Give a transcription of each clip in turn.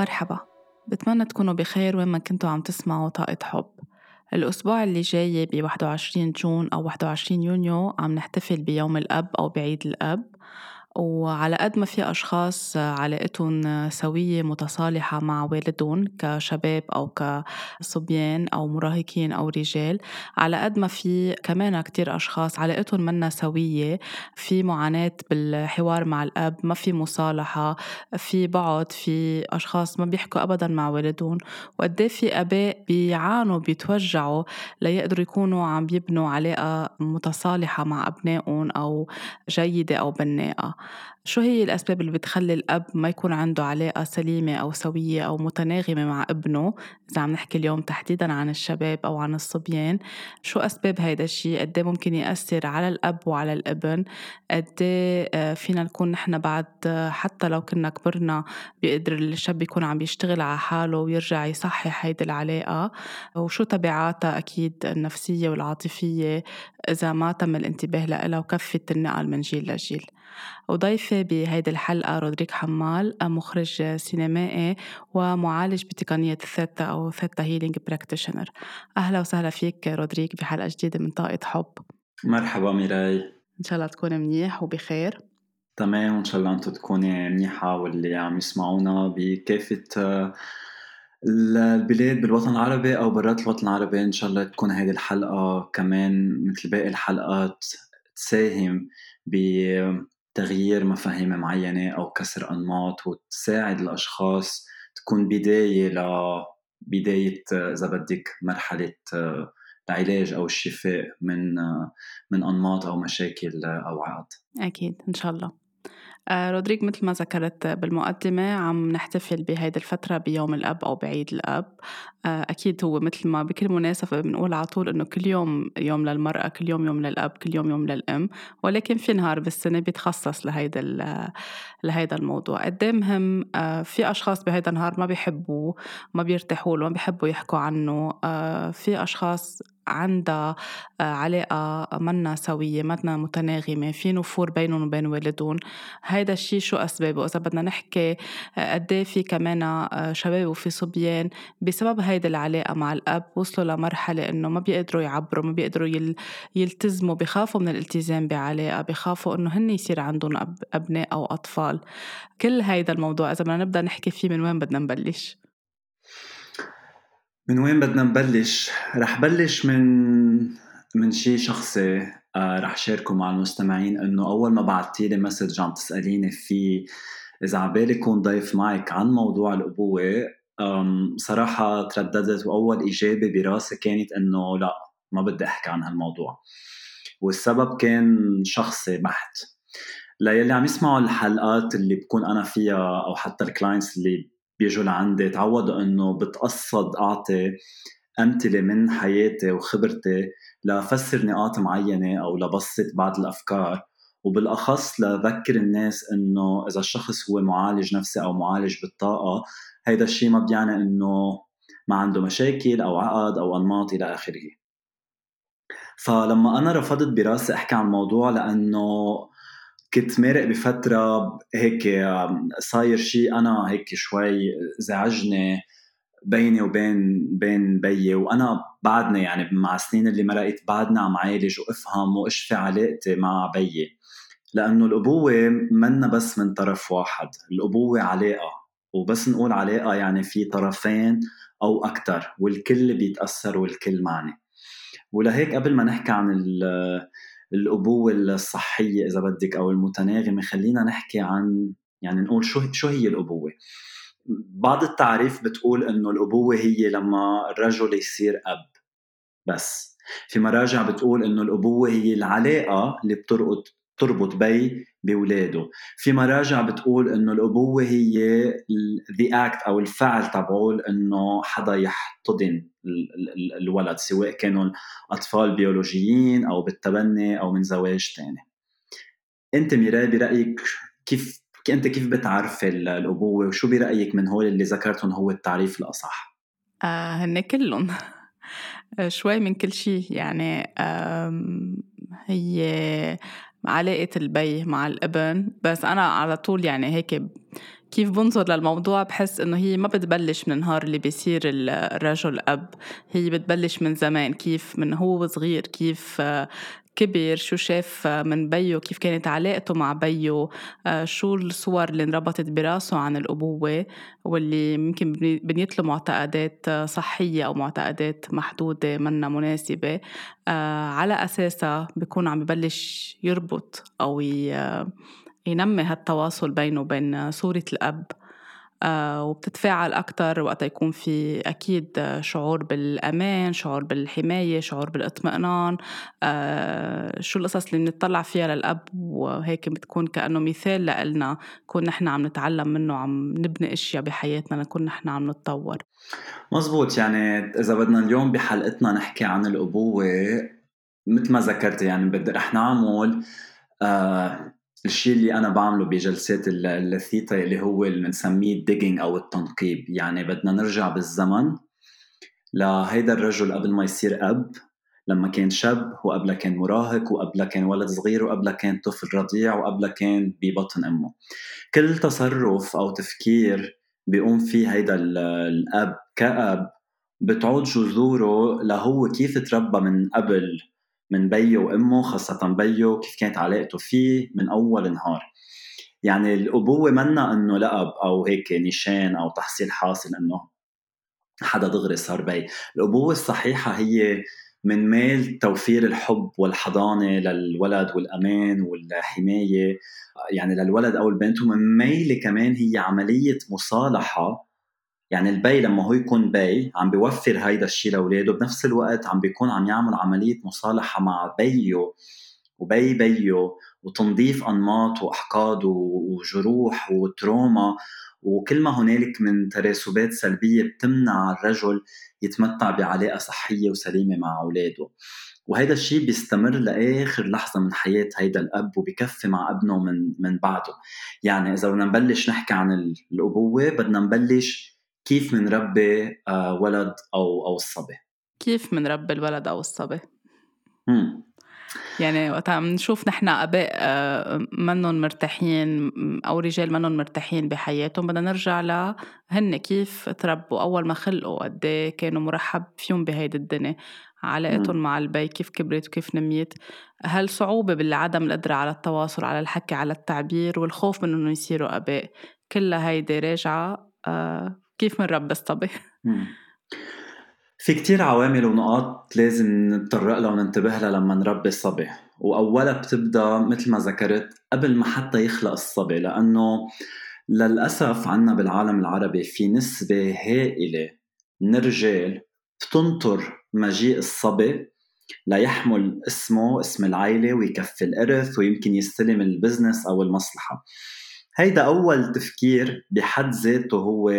مرحبا. بتمنى تكونوا بخير وين ما كنتوا عم تسمعوا طاقة حب. الأسبوع اللي جاي ب 21 جون أو 21 يونيو عم نحتفل بيوم الأب أو بعيد الأب. وعلى قد ما في أشخاص علاقتهم سوية متصالحة مع والدهم كشباب أو كصبيان أو مراهقين أو رجال على قد ما في كمان كتير أشخاص علاقتهم منا سوية في معاناة بالحوار مع الأب ما في مصالحة في بعض في أشخاص ما بيحكوا أبدا مع والدهم وقد في آباء بيعانوا بيتوجعوا ليقدروا يكونوا عم بيبنوا علاقة متصالحة مع أبنائهم أو جيدة أو بناءة شو هي الأسباب اللي بتخلي الأب ما يكون عنده علاقة سليمة أو سوية أو متناغمة مع ابنه؟ إذا عم نحكي اليوم تحديدا عن الشباب أو عن الصبيان شو أسباب هيدا الشيء؟ قد إيه ممكن يأثر على الأب وعلى الابن؟ قد إيه، آه، فينا نكون نحن بعد حتى لو كنا كبرنا بيقدر الشاب يكون عم يشتغل على حاله ويرجع يصحح هيدي العلاقة؟ وشو تبعاتها أكيد النفسية والعاطفية إذا ما تم الانتباه لها وكفت النقل من جيل لجيل؟ وضيفي بهيدي الحلقة رودريك حمال مخرج سينمائي ومعالج بتقنية الثيتا أو theta healing practitioner. أهلا وسهلا فيك رودريك بحلقة جديدة من طاقة حب. مرحبا ميراي. إن شاء الله تكون منيح وبخير. تمام وإن شاء الله أنتم تكوني منيحة واللي عم يسمعونا بكافة آه، البلاد بالوطن العربي أو برات الوطن العربي. إن شاء الله تكون هذه الحلقة كمان مثل باقي الحلقات تساهم بتغيير مفاهيم معينة أو كسر أنماط وتساعد الأشخاص تكون بداية ل بداية إذا بدك مرحلة العلاج أو الشفاء من من أنماط أو مشاكل أو عقد. أكيد إن شاء الله. آه، رودريك مثل ما ذكرت بالمقدمة عم نحتفل بهيدي الفترة بيوم الأب أو بعيد الأب. آه، أكيد هو مثل ما بكل مناسبة بنقول على طول إنه كل يوم يوم للمرأة كل يوم يوم للأب كل يوم يوم للأم. ولكن في نهار بالسنة بيتخصص لهيدا لهيدا الموضوع. قد إيه مهم؟ آه، في أشخاص بهيدا النهار ما بيحبوا ما بيرتاحوا له ما بيحبوا يحكوا عنه. في أشخاص عندها آه، علاقة منا سوية منا متناغمة في نفور بينهم وبين والدهم. هيدا الشيء شو أسبابه؟ إذا بدنا نحكي آه، قد إيه في كمان آه، شباب وفي صبيان بسبب هيدا العلاقة مع الأب وصلوا لمرحلة إنه ما بيقدروا يعبروا ما بيقدروا يلتزموا بخافوا من الالتزام بعلاقة بخافوا إنه هن يصير عندهم أبناء أو أطفال. كل هيدا الموضوع إذا بدنا نبدأ نحكي فيه من وين بدنا نبلش؟ من وين بدنا نبلش؟ رح بلش من من شيء شخصي آه رح شاركه مع المستمعين إنه أول ما بعثتي لي مسج عم تسأليني في إذا عبالي كون ضيف معك عن موضوع الأبوة صراحة ترددت وأول إجابة براسي كانت إنه لا ما بدي أحكي عن هالموضوع والسبب كان شخصي بحت ليلي عم يسمعوا الحلقات اللي بكون أنا فيها أو حتى الكلاينتس اللي بيجوا لعندي. تعودوا إنه بتقصد أعطي أمثلة من حياتي وخبرتي لفسر نقاط معينة أو لبسط بعض الأفكار. وبالأخص لذكر الناس إنه إذا الشخص هو معالج نفسي أو معالج بالطاقة هيدا الشيء ما بيعني إنه ما عنده مشاكل أو عقد أو أنماط إلى آخره. فلما أنا رفضت براسي أحكي عن الموضوع لأنه كنت مارق بفترة هيك صاير شيء أنا هيك شوي زعجني بيني وبين بين بيي وأنا بعدني يعني مع السنين اللي مرقت بعدنا عم عالج وافهم واشفي علاقتي مع بيي. لأنه الأبوة منا بس من طرف واحد الأبوة علاقة. وبس نقول علاقة يعني في طرفين أو أكثر والكل بيتأثر والكل معني. ولهيك قبل ما نحكي عن الابوه الصحية إذا بدك أو المتناغمة. خلينا نحكي عن يعني نقول شو شو هي الابوه بعض التعريف بتقول إنه الابوه هي لما الرجل يصير أب. بس في مراجع بتقول إنه الابوه هي العلاقة اللي بتربط تربط بي بولاده. في مراجع بتقول إنه الأبوة هي the act أو الفعل تبعول إنه حدا يحتضن الولد سواء كانوا أطفال بيولوجيين أو بالتبني أو من زواج تاني. أنت ميراي برأيك كيف أنت كيف بتعرفي الأبوة؟ وشو برأيك من هول اللي ذكرتهم هو التعريف الأصح؟ آه هن كلهم. شوي من كل شيء يعني هي علاقة البي مع الابن. بس أنا على طول يعني هيك كيف بنظر للموضوع بحس إنه هي ما بتبلش من النهار اللي بيصير الرجل أب. هي بتبلش من زمان كيف من هو صغير كيف كبر شو شاف من بيو كيف كانت علاقته مع بيو شو الصور اللي انربطت براسه عن الأبوة واللي ممكن بنيت له معتقدات صحية أو معتقدات محدودة منا مناسبة على أساسها بيكون عم ببلش يربط أو ينمي هالتواصل بينه وبين صورة الأب. آه، وبتتفاعل أكتر وقت يكون في أكيد شعور بالأمان شعور بالحماية شعور بالاطمئنان. آه، شو القصص اللي بنطلع فيها للأب؟ وهيك بتكون كأنه مثال لإلنا كون نحن عم نتعلم منه عم نبني أشياء بحياتنا نكون نحن عم نتطور. مزبوط. يعني إذا بدنا اليوم بحلقتنا نحكي عن الأبوة مثل ما ذكرت يعني بدي رح نعمل آه الشيء اللي أنا بعمله بجلسات الثيتا اللي هو اللي بنسميه ال digging أو التنقيب. يعني بدنا نرجع بالزمن لهيدا الرجل قبل ما يصير أب. لما كان شاب وقبلها كان مراهق وقبلها كان ولد صغير وقبلها كان طفل رضيع وقبلها كان ببطن أمه. كل تصرف أو تفكير بيقوم فيه هيدا الأب كأب بتعود جذوره لهو كيف تربى من قبل. من بيو وأمه خاصة بيو كيف كانت علاقته فيه من أول نهار. يعني الأبوة منا إنه لقب أو هيك نشان أو تحصيل حاصل إنه حدا دغري صار بي الأبوة الصحيحة هي من ميل توفير الحب والحضانة للولد والأمان والحماية يعني للولد أو البنت ومن ميل كمان هي عملية مصالحة يعني البي لما هو يكون بي عم بيوفر هيدا الشيء لأولاده بنفس الوقت عم بيكون عم يعمل عملية مصالحة مع بيو وبي بيو وتنظيف أنماط وأحقاد وجروح و trauma. وكل ما هنالك من ترسبات سلبية بتمنع الرجل يتمتع بعلاقة صحية وسليمة مع أولاده. وهذا الشيء بيستمر لآخر لحظة من حياة هيدا الأب وبكفي مع ابنه من من بعده. يعني إذا بدنا نبلش نحكي عن الأبوة بدنا نبلش كيف منربي آه، ولد أو أو الصبي؟ كيف منربي الولد أو الصبي؟ مم. يعني وقت عم نشوف نحن آباء آه، منهم مرتاحين أو رجال منهم مرتاحين بحياتهم. بدنا نرجع لهن كيف تربوا. أول ما خلقوا قد إيه كانوا مرحب فيهم بهيدي الدنيا. علاقتهم مع البي كيف كبرت وكيف نميت. هل صعوبة بالعدم القدرة على التواصل على الحكي على التعبير والخوف من إنه يصيروا آباء؟ كلها هيدي راجعة آه، كيف منربي الصبي؟ في كتير عوامل ونقاط لازم نتطرق لها وننتبه لها لما نربي الصبي. وأولها بتبدأ مثل ما ذكرت قبل ما حتى يخلق الصبي لأنه للأسف عنا بالعالم العربي في نسبة هائلة من الرجال بتنطر مجيء الصبي ليحمل اسمه اسم العائلة ويكفي الإرث ويمكن يستلم البزنس أو المصلحة. هيدا أول تفكير بحد ذاته هو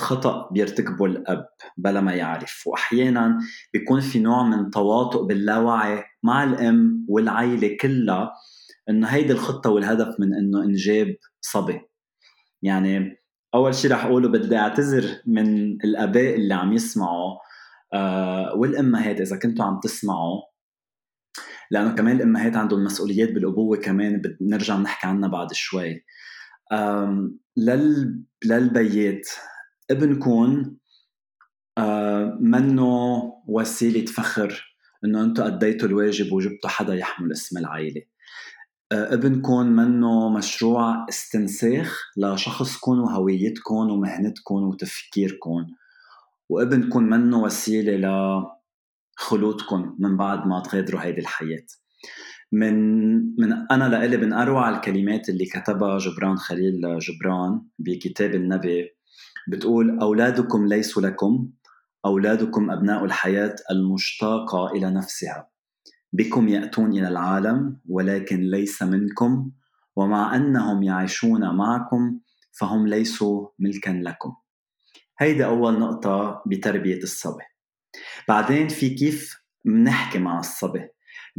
خطأ بيرتكبه الأب بلا ما يعرف. وأحيانا بيكون في نوع من تواطؤ باللاوعي مع الأم والعائلة كلها إنه هيدي الخطة والهدف من إنه إنجاب صبي. يعني أول شيء رح أقوله بدي أعتذر من الآباء اللي عم يسمعوا آه والأمهات إذا كنتوا عم تسمعوا لأنه كمان الأمهات عندهم مسؤوليات بالأبوة كمان بنرجع نحكي عنها بعد شوي. لل... للبيات ابنكم آه، منه وسيلة فخر إنه أنتم أديتوا الواجب وجبتوا حدا يحمل اسم العائلة آه، ابنكم منه مشروع استنساخ لشخصكم وهويتكم ومهنتكم وتفكيركم وابنكم منه وسيلة لخلودكم من بعد ما تغادروا هيدي الحياة. من من أنا لإلي من اروع الكلمات اللي كتبها جبران خليل جبران بكتاب النبي بتقول أولادكم ليسوا لكم أولادكم أبناء الحياة المشتاقة إلى نفسها. بكم يأتون إلى العالم ولكن ليس منكم ومع أنهم يعيشون معكم فهم ليسوا ملكا لكم. هيدي أول نقطة بتربية الصبي. بعدين في كيف منحكي مع الصبي؟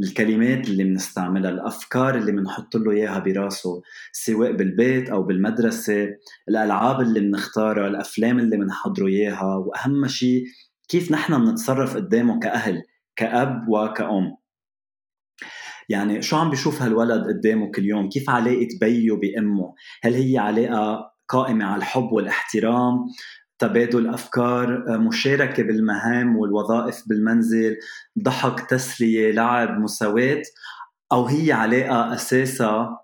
الكلمات اللي بنستعملها الأفكار اللي بنحط له إياها براسه سواء بالبيت أو بالمدرسة الألعاب اللي بنختارها الأفلام اللي بنحضره إياها وأهم شيء كيف نحن بنتصرف قدامه كأهل كأب وكأم. يعني شو عم بيشوف هالولد قدامه كل يوم؟ كيف علاقة بيه بأمه؟ هل هي علاقة قائمة على الحب والاحترام؟ تبادل أفكار مشاركة بالمهام والوظائف بالمنزل ضحك تسلية لعب مساواة أو هي علاقة أساسها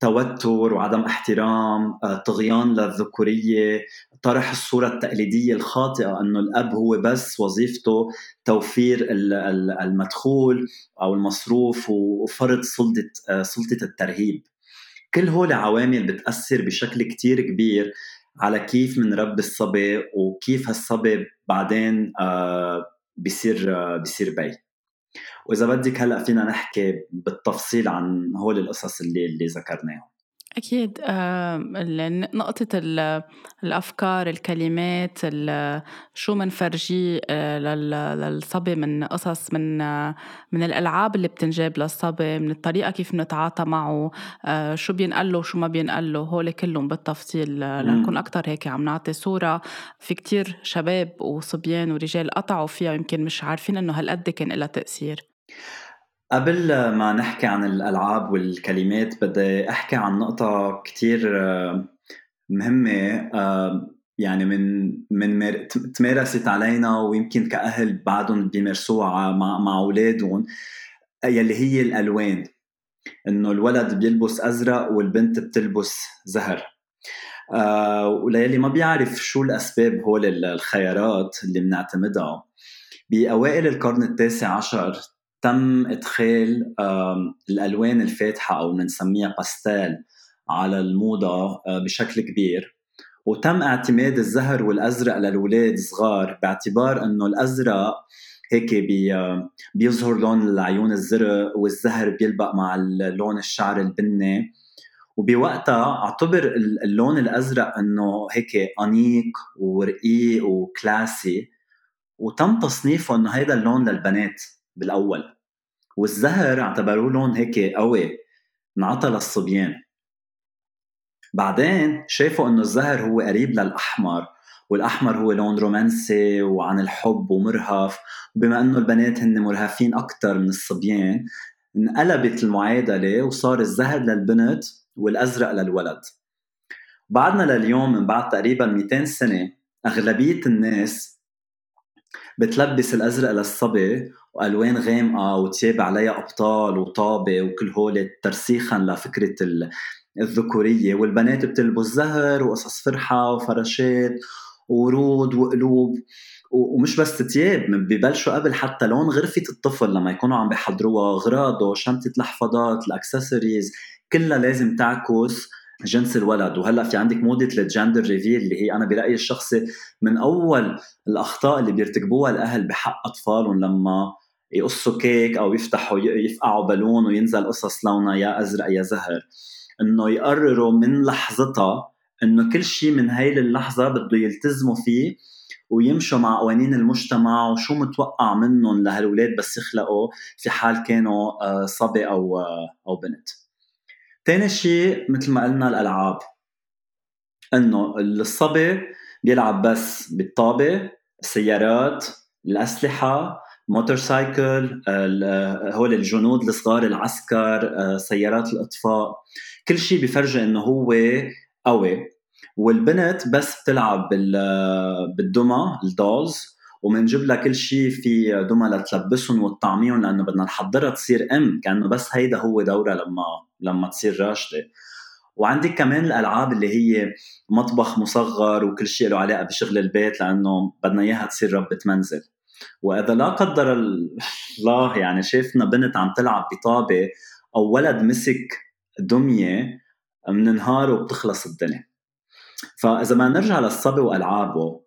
توتر وعدم احترام آه، طغيان للذكورية طرح الصورة التقليدية الخاطئة أنه الأب هو بس وظيفته توفير المدخول أو المصروف وفرض سلطة آه، سلطة الترهيب. كل هول عوامل بتأثر بشكل كتير كبير على كيف منربي الصبي وكيف هالصبي بعدين آه، بيصير بيصير بي. وإذا بدك هلأ فينا نحكي بالتفصيل عن هول القصص اللي اللي ذكرناهم. أكيد نقطة الأفكار الكلمات شو منفرجيه آه، للصبي من قصص من من الألعاب اللي بتنجاب للصبي من الطريقة كيف نتعاطى معه آه، شو بينقل له وشو ما بينقل له هول كلهم بالتفصيل لنكون أكتر هيك عم نعطي صورة. في كتير شباب وصبيان ورجال قطعوا فيها يمكن مش عارفين إنه هالقد كان لها تأثير. قبل ما نحكي عن الألعاب والكلمات بدي أحكي عن نقطة كتير آه، مهمة آه، يعني من من تمارست علينا ويمكن كأهل بعدهم بيمارسوها مع مع أولادهم يلي هي الألوان. إنه الولد بيلبس أزرق والبنت بتلبس زهر. آه وليلي ما بيعرف شو الأسباب هول الخيارات اللي بنعتمدها. بأوائل القرن التاسع عشر تم إدخال الألوان الفاتحة أو بنسميها باستيل على الموضة آه، بشكل كبير. وتم اعتماد الزهر والأزرق للاولاد صغار باعتبار إنه الأزرق هيك بي بيظهر لون العيون الزرق والزهر بيلبق مع لون الشعر البني. وبوقتها اعتبر اللون الأزرق إنه هيك أنيق ورقيق وكلاسي. وتم تصنيفه إنه هيدا اللون للبنات. بالأول. والزهر اعتبروه لون هيك قوي انعطى للصبيان بعدين شافوا إنه الزهر هو قريب للأحمر والأحمر هو لون رومانسي وعن الحب ومرهف. وبما إنه البنات هن مرهفين أكثر من الصبيان انقلبت المعادله وصار الزهر للبنت والأزرق للولد. بعدنا لليوم من بعد تقريبا 200 سنة أغلبية الناس بتلبس الأزرق للصبي وألوان غامقة وتياب عليها أبطال وطابة وكل هول ترسيخا لفكرة الذكورية. والبنات بتلبس زهر وقصص فرحة وفراشات ورود وقلوب ومش بس تياب ببلشوا قبل حتى لون غرفة الطفل لما يكونوا عم بيحضروها أغراضه شنطة الحفاضات الأكسسوارز كلها لازم تعكس جنس الولد وهلأ في عندك موضه ال gender reveal اللي هي أنا برأيي الشخصي من أول الأخطاء اللي بيرتكبوها الأهل بحق أطفالهم لما يقصوا كيك أو يفتحوا يفقعوا بالون وينزل قصص لونها يا أزرق يا زهر إنه يقرروا من لحظتها إنه كل شيء من هاي اللحظة بده يلتزموا فيه ويمشوا مع قوانين المجتمع وشو متوقع منهم لهالولاد بس يخلقوا في حال كانوا آه، صبي أو آه، أو بنت. تاني شيء مثل ما قلنا الألعاب. إنه الصبي بيلعب بس بالطابة السيارات الأسلحة motorcycle هول الجنود الصغار العسكر سيارات الأطفاء. كل شيء بفرجي إنه هو قوي. والبنت بس بتلعب بالدمى ال dolls. ومنجيب لها كل شيء في دمى لتلبسهم وتطعميهم لأنه بدنا نحضرها تصير أم كأنه بس هيدا هو دورها لما لما تصير راشدة. وعندك كمان الألعاب اللي هي مطبخ مصغر وكل شيء له علاقة بشغل البيت لأنه بدنا إياها تصير ربة منزل. وإذا لا قدر الله يعني شافنا بنت عم تلعب بطابة أو ولد مسك دمية نهار وبتخلص الدنيا. فإذا ما نرجع للصبي وألعابه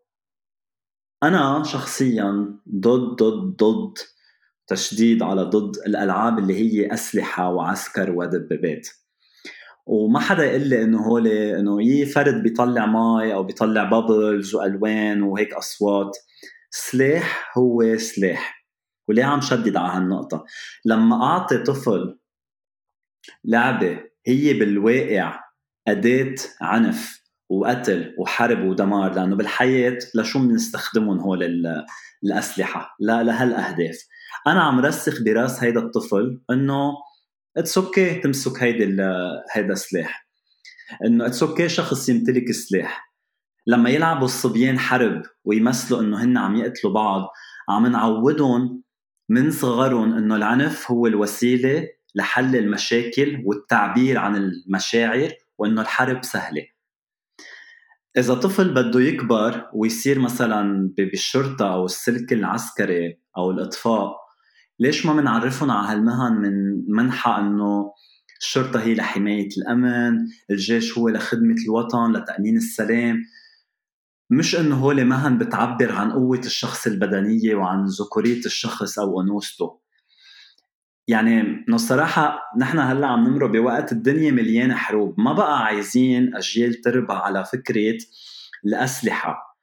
أنا شخصيا ضد ضد ضد تشديد على ضد الألعاب اللي هي أسلحة وعسكر ودبابات. وما حدا يقول لي إنه هول إنه يي فرد بيطلع مي أو بيطلع بابلز وألوان وهيك أصوات. سلاح هو سلاح وليه عم شدد على هالنقطة؟ لما أعطي طفل لعبة هي بالواقع أداة عنف وقتل وحرب ودمار لأنه بالحياة لشو بنستخدمهم هول الأسلحة؟ لا لهالأهداف. أنا عم رسخ براس هيدا الطفل إنه it's okay okay تمسك هيدي هيدا السلاح. إنه it's okay شخص يمتلك سلاح. لما يلعبوا الصبيان حرب ويمثلوا إنه هن عم يقتلوا بعض عم نعودهم من صغرهم إنه العنف هو الوسيلة لحل المشاكل والتعبير عن المشاعر وإنه الحرب سهلة. إذا طفل بده يكبر ويصير مثلا بالشرطة أو السلك العسكري أو الإطفاء ليش ما بنعرفهم على هالمهن من منحى إنه الشرطة هي لحماية الأمن الجيش هو لخدمة الوطن لتأمين السلام؟ مش إنه هول مهن بتعبر عن قوة الشخص البدنية وعن ذكورية الشخص أو أنوثته. يعني من الصراحة نحن هلأ عم نمر بوقت الدنيا مليانة حروب. ما بقى عايزين أجيال تربى على فكرة الأسلحة.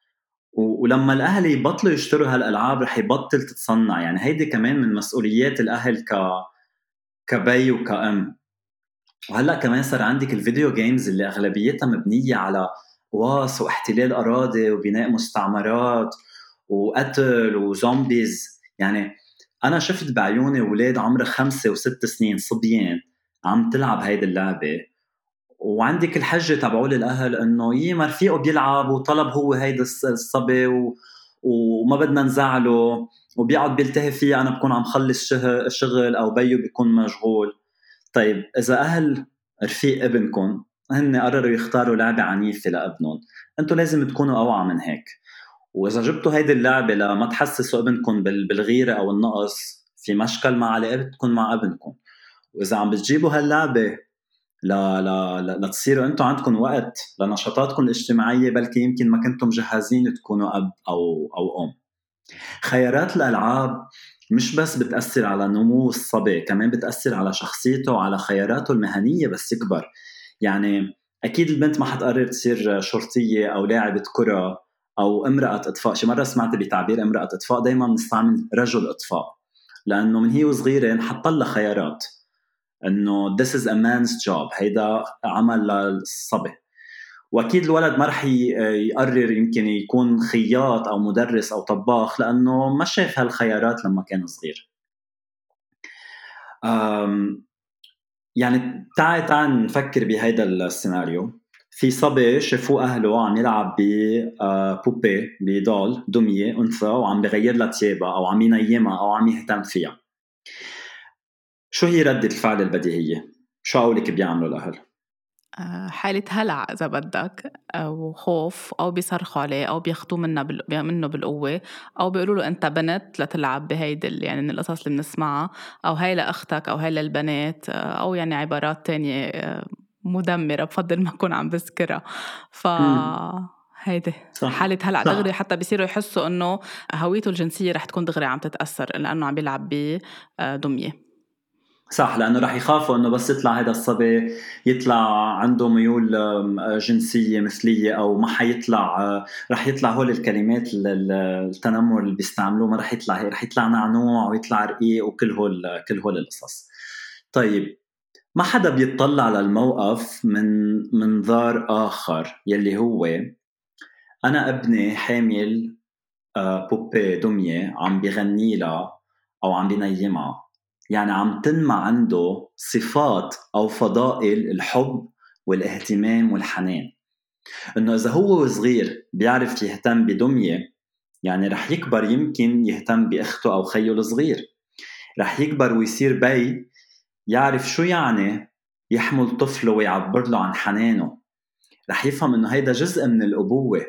ولما الأهل يبطلوا يشتروا هالألعاب رح يبطل تتصنع. يعني هيدي كمان من مسؤوليات الأهل ك كبي وكأم وهلأ كمان صار عندك الفيديو جيمز اللي أغلبيتها مبنية على واس واحتلال أراضي وبناء مستعمرات وقتل و zombies يعني أنا شفت بعيوني أولاد عمرها خمسة وست سنين صبيان عم تلعب هيدي اللعبة. وعندك الحجه تبعول الأهل إنه يي مع رفيقه بيلعب وطلب هو هيدا الصبي و... وما بدنا نزعله وبيقعد بيلتهي فيها أنا بكون عم خلص شغل أو بيو بيكون مشغول. طيب إذا أهل رفيق ابنكم هن قرروا يختاروا لعبة عنيفة لابنهم. أنتم لازم تكونوا أوعى من هيك. وإذا جبتوا هيدي اللعبة لما تحسسوا ابنكم بالغيرة أو النقص في مشكل مع علاقتكم مع ابنكم. وإذا عم بتجيبوا هاللعبة لا لا لا لتصيروا أنتم عندكم وقت لنشاطاتكم الاجتماعية بلكي يمكن ما كنتم جهازين تكونوا أب أو أو أم. خيارات الألعاب مش بس بتأثر على نمو الصبي كمان بتأثر على شخصيته وعلى خياراته المهنية بس يكبر. يعني أكيد البنت ما حتقرر تصير شرطية أو لاعبة كرة أو امرأة إطفاء. شي مرة سمعت بتعبير امرأة إطفاء دايما بنستعمل رجل إطفاء. لأنه من هي وصغيرة انحط لها خيارات. إنه this is a man's job هيدا عمل للصبي. وأكيد الولد ما رح يقرر يمكن يكون خياط أو مدرس أو طباخ لأنه ما شاف هالخيارات لما كان صغير. يعني تعال تعال نفكر بهيدا السيناريو. في صبي شافوه أهله عم يلعب ببوبي آه، بدول دميه أنثى وعم بغير لها ثيابها أو عم ينيمها أو عم يهتم فيها شو هي ردة الفعل البديهية؟ شو قولك بيعملوا الأهل؟ آه، حالة هلع إذا بدك أو خوف أو بيصرخوا عليه أو بياخدوه منه بال... منه بالقوة أو بيقولوا له أنت بنت لتلعب بهيدي يعني من القصص اللي بنسمعها أو هاي لأختك أو هاي للبنات آه، أو يعني عبارات تانية آه، مدمرة بفضل ما أكون عم بذكرها ف هيدي صح. حالة صح. دغري حتى بيصيروا يحسوا إنه هويته الجنسية رح تكون دغري عم تتأثر لأنه عم بيلعب بدمية صح لأنه رح يخافوا إنه بس يطلع هذا الصبي يطلع عنده ميول جنسية مثلية أو ما حيطلع رح يطلع هول الكلمات التنمر اللي بيستعملوه ما رح يطلع رح يطلع نعنوع ويطلع رقيق وكل هول كل هول القصص طيب ما حدا بيطلع للموقف من منظار آخر يلي هو أنا ابني حامل آه، بوبي دمية عم بغني لها أو عم بينيمها يعني عم تنمى عنده صفات أو فضائل الحب والاهتمام والحنان. إنه إذا هو صغير بيعرف يهتم بدمية يعني رح يكبر يمكن يهتم بأخته أو خيه الصغير. رح يكبر ويصير بي يعرف شو يعني يحمل طفله ويعبر له عن حنانه. رح يفهم إنه هيدا جزء من الأبوة.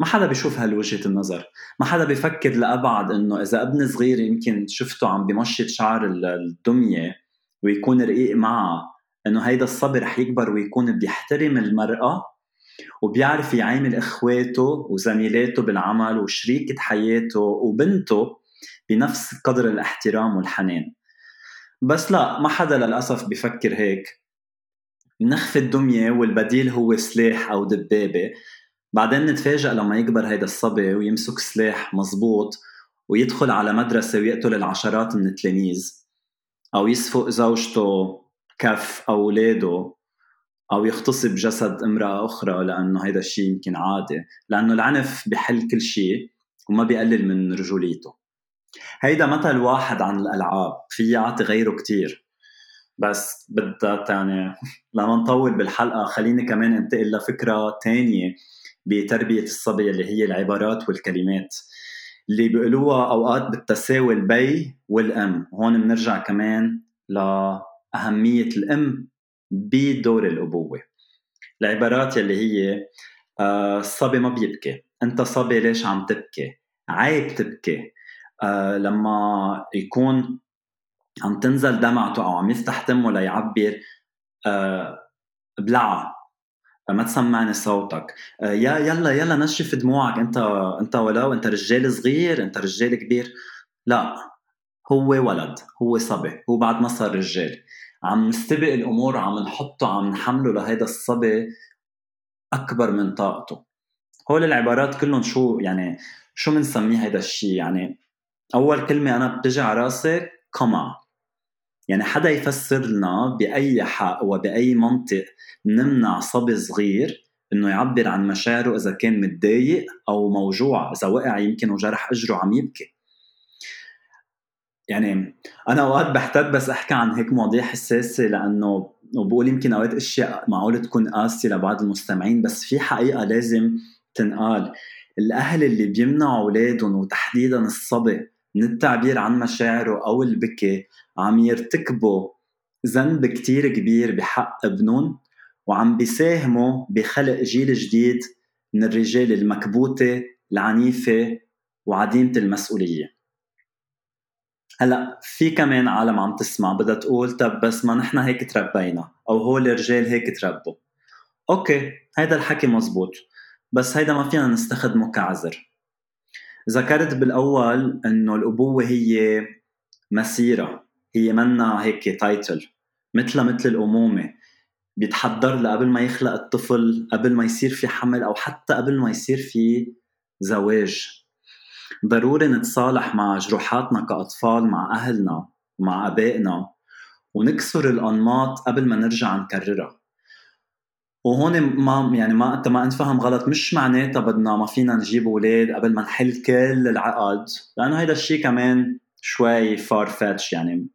ما حدا بيشوف هالوجهة النظر. ما حدا بيفكر لأبعد إنه إذا ابن صغير يمكن شفته عم بمشط شعر الدمية ويكون رقيق معها إنه هيدا الصبي رح يكبر ويكون بيحترم المرأة وبيعرف يعامل إخواته وزميلاته بالعمل وشريكة حياته وبنته بنفس قدر الاحترام والحنان. بس لا ما حدا للأسف بيفكر هيك. نخفي الدمية والبديل هو سلاح أو دبابة. بعدين نتفاجئ لما يكبر هيدا الصبي ويمسك سلاح مزبوط ويدخل على مدرسة ويقتل العشرات من التلاميذ. أو يسفق زوجته كف أو أولاده أو يغتصب جسد امرأة أخرى لأنه هيدا الشيء يمكن عادي لأنه العنف بحل كل شيء وما بيقلل من رجوليته. هيدا مثل واحد عن الألعاب في يعطي غيره كتير. بس بدها يعني لما نطول بالحلقة خليني كمان انتقل لفكرة تانية بتربية الصبي اللي هي العبارات والكلمات. اللي بيقولوها أوقات بالتساوي البي والأم. هون بنرجع كمان لأهمية الأم بدور الأبوة. العبارات يلي هي آه الصبي ما بيبكي. أنت صبي ليش عم تبكي؟ عيب تبكي. لما يكون عم تنزل دمعته أو عم يفتح تمه ليعبر آه بلعها ما تسمعني صوتك. آه يا يلا يلا نشف دموعك. انت أنت ولو أنت رجال صغير أنت رجال كبير. لا هو ولد هو صبي هو بعد ما صار رجال. عم نستبق الأمور عم نحطه عم نحمله لهيدا الصبي أكبر من طاقته. هول العبارات كلهم شو يعني شو بنسميه هيدا الشيء يعني أول كلمة أنا بتجي على راسي قمع يعني حدا يفسر لنا بأي حق وبأي منطق نمنع صبي صغير إنه يعبر عن مشاعره إذا كان متضايق أو موجوع إذا وقع يمكن وجرح أجره عم يبكي. يعني أنا أوقات بحتاج بس أحكي عن هيك مواضيع حساسة لأنه وبقول يمكن أوقات أشياء معقول تكون قاسية لبعض المستمعين بس في حقيقة لازم تنقال. الأهل اللي بيمنعوا أولادهم وتحديدا الصبي من التعبير عن مشاعره أو البكي عم يرتكبوا ذنب كتير كبير بحق ابنهم وعم بيساهموا بخلق جيل جديد من الرجال المكبوتة العنيفة وعديمة المسؤولية. هلأ في كمان عالم عم تسمع بدها تقول طب بس ما نحن هيك تربينا أو هول الرجال هيك تربوا. okay هيدا الحكي مزبوط بس هيدا ما فينا نستخدمه كعذر. ذكرت بالأول إنه الأبوة هي مسيرة هي منا هيك title مثلها مثل الأمومة. بيتحضر لها قبل ما يخلق الطفل قبل ما يصير في حمل أو حتى قبل ما يصير في زواج. ضروري نتصالح مع جروحاتنا كأطفال مع أهلنا ومع أبائنا ونكسر الأنماط قبل ما نرجع نكررها. وهون ما يعني ما أنت ما انفهم غلط. مش معناتها بدنا ما فينا نجيب أولاد قبل ما نحل كل العقد. لأنه هيدا الشيء كمان شوي far-fetched يعني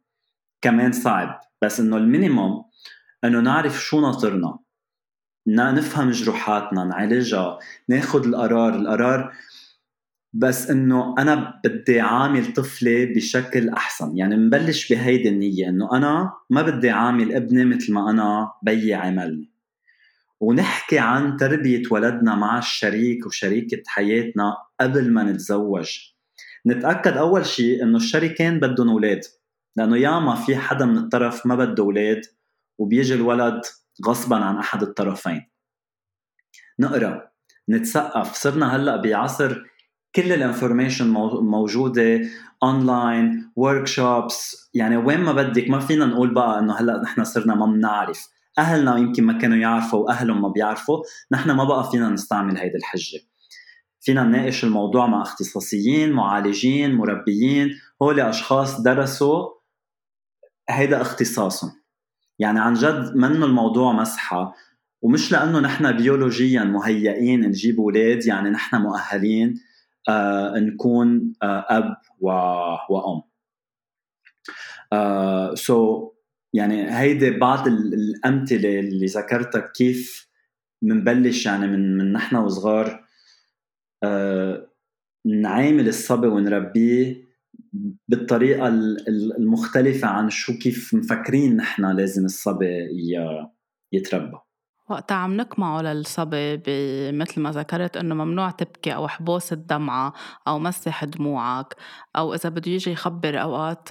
كمان صعب. بس إنه ال minimum إنه نعرف شو ناطرنا. نفهم جروحاتنا نعالجها ناخذ القرار. القرار بس إنه أنا بدي عامل طفلي بشكل أحسن. يعني مبلش بهيدي النية إنه أنا ما بدي عامل ابني مثل ما أنا بيي عملني. ونحكي عن تربية ولدنا مع الشريك وشريكة حياتنا قبل ما نتزوج. نتأكد أول شيء إنه الشريكين بدهم أولاد لأنه ياما في حدا من الطرف ما بده أولاد وبيجي الولد غصبا عن أحد الطرفين. نقرأ نتثقف صرنا هلأ بعصر كل ال information موجودة online workshops يعني وين ما بدك ما فينا نقول بقى إنه هلأ نحن صرنا ما بنعرف. أهلنا يمكن ما كانوا يعرفوا وأهلهم ما بيعرفوا نحن ما بقى فينا نستعمل هيدي الحجة. فينا نناقش الموضوع مع اختصاصيين معالجين مربيين هول أشخاص درسوا هيدا اختصاصهم. يعني عن جد منه الموضوع مسحة ومش لأنه نحن بيولوجيا مهيئين نجيب أولاد يعني نحن مؤهلين آه نكون آه أب و... وأم. آه سو so يعني هيدي بعض الأمثلة اللي ذكرتها كيف بنبلش يعني من من نحن وصغار آه نعامل الصبي ونربيه بالطريقة المختلفة عن شو كيف مفكرين نحن لازم الصبي يتربى. وقتها عم نقمعه للصبي مثل ما ذكرت إنه ممنوع تبكي أو حبوس الدمعة أو مسح دموعك أو إذا بده يجي يخبر أوقات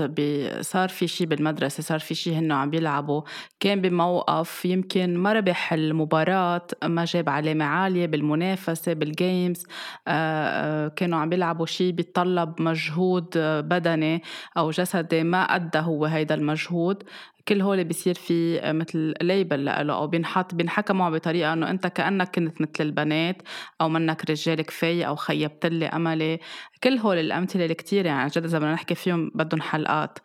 صار في شيء بالمدرسة صار في شيء هنه عم بيلعبوا كان بموقف يمكن ما ربح المباراة ما جاب علامة عالية بالمنافسة بالجيمز آه كانوا عم بيلعبوا شيء بيتطلب مجهود بدني أو جسدي ما أدى هو هيدا المجهود. كل هول بيصير في مثل ليبل له أو بينحط بينحكى معه بطريقة إنه أنت كأنك كنت مثل البنات أو منك رجال كفاية أو خيبت لي أملي. كل هول الأمثلة الكتير يعني جد إذا بدنا نحكي فيهم بدهم حلقات.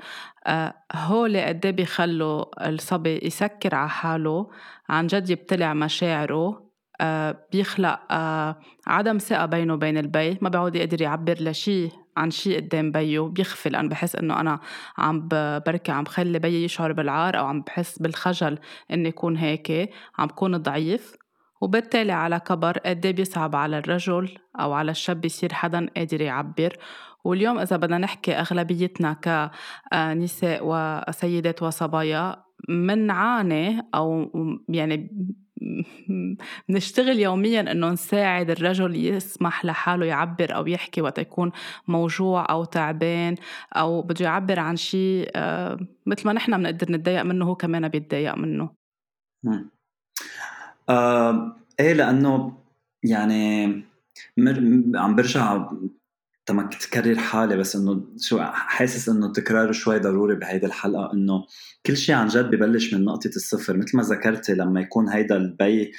آه هول قد إيه بيخلوا الصبي يسكر على حاله؟ عن جد يبتلع مشاعره. آه بيخلق آه عدم ثقة بينه وبين البي. ما بيعود يقدر يعبر لشيء عن شيء قدام بيو بيخفي لأن بحس إنه أنا عم بركي عم بخلي بيي يشعر بالعار أو عم بحس بالخجل إني يكون هيك عم بكون ضعيف. وبالتالي على كبر قد إيه بيصعب على الرجل أو على الشاب يصير حدا قادر يعبر. واليوم إذا بدنا نحكي أغلبيتنا كنساء وسيدات وصبايا منعاني أو يعني بنشتغل يوميا إنه نساعد الرجل يسمح لحاله يعبر أو يحكي وقت يكون موجوع أو تعبان أو بده يعبر عن شيء آه، مثل ما نحن بنقدر نتضايق منه هو كمان بيتضايق منه. آه، إيه لأنه يعني عم برجع تما تكرر حالي بس إنه شو حاسس إنه التكرار شوي ضروري بهيدي الحلقة إنه كل شيء عن جد ببلش من نقطة الصفر. مثل ما ذكرتي لما يكون هيدا البي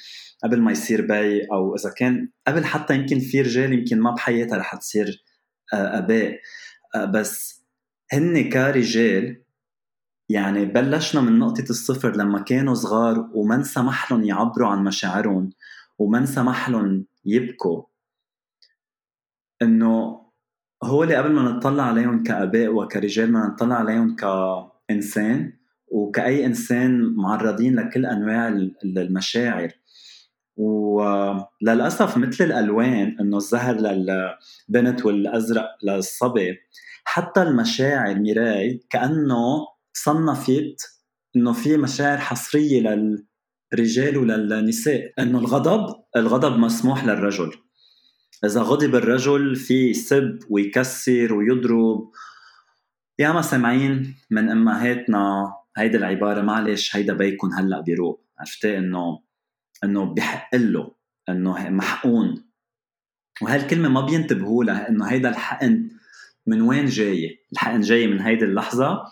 قبل ما يصير بي أو إذا كان قبل حتى يمكن في رجال يمكن ما بحياتها رح تصير آه، اباء آه، بس هن كرجال يعني بلشنا من نقطة الصفر لما كانوا صغار وما انسمح لهم يعبروا عن مشاعرهم وما انسمح لهم يبكوا. إنه هو اللي قبل ما نطلع عليهم كآباء وكرجال ما نطلع عليهم كإنسان وكأي إنسان معرضين لكل أنواع المشاعر. وللأسف مثل الألوان إنه الزهر للبنت والأزرق للصبي حتى المشاعر ميراي كأنه صنفت إنه في مشاعر حصرية للرجال وللنساء إنه الغضب الغضب مسموح للرجل. إذا غضب الرجل في يسب ويكسر ويضرب. ياما سامعين من أمهاتنا هيدي العبارة معلش هيدا بيكون هلأ بيروق. عرفتي؟ إنه إنه بحق له إنه محقون. وهالكلمة ما بينتبهوا لها إنه هيدا الحقن من وين جاي؟ الحقن جاي من هيدي اللحظة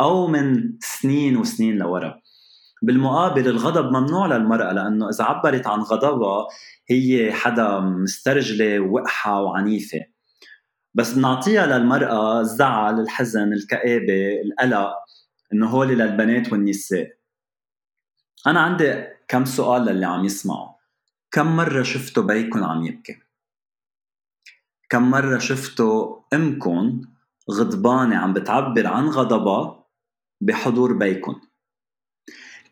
أو من سنين وسنين لورا. بالمقابل الغضب ممنوع للمرأة لأنه إذا عبرت عن غضبها هي حدا مسترجلة ووقحة وعنيفة. بس بنعطيها للمرأة الزعل الحزن الكآبة القلق إنه هولي للبنات والنساء. أنا عندي كم سؤال للي عم يسمعوا. كم مرة شفتوا بيكم عم يبكي؟ كم مرة شفتوا أمكم غضبانة عم بتعبر عن غضبها بحضور بيكم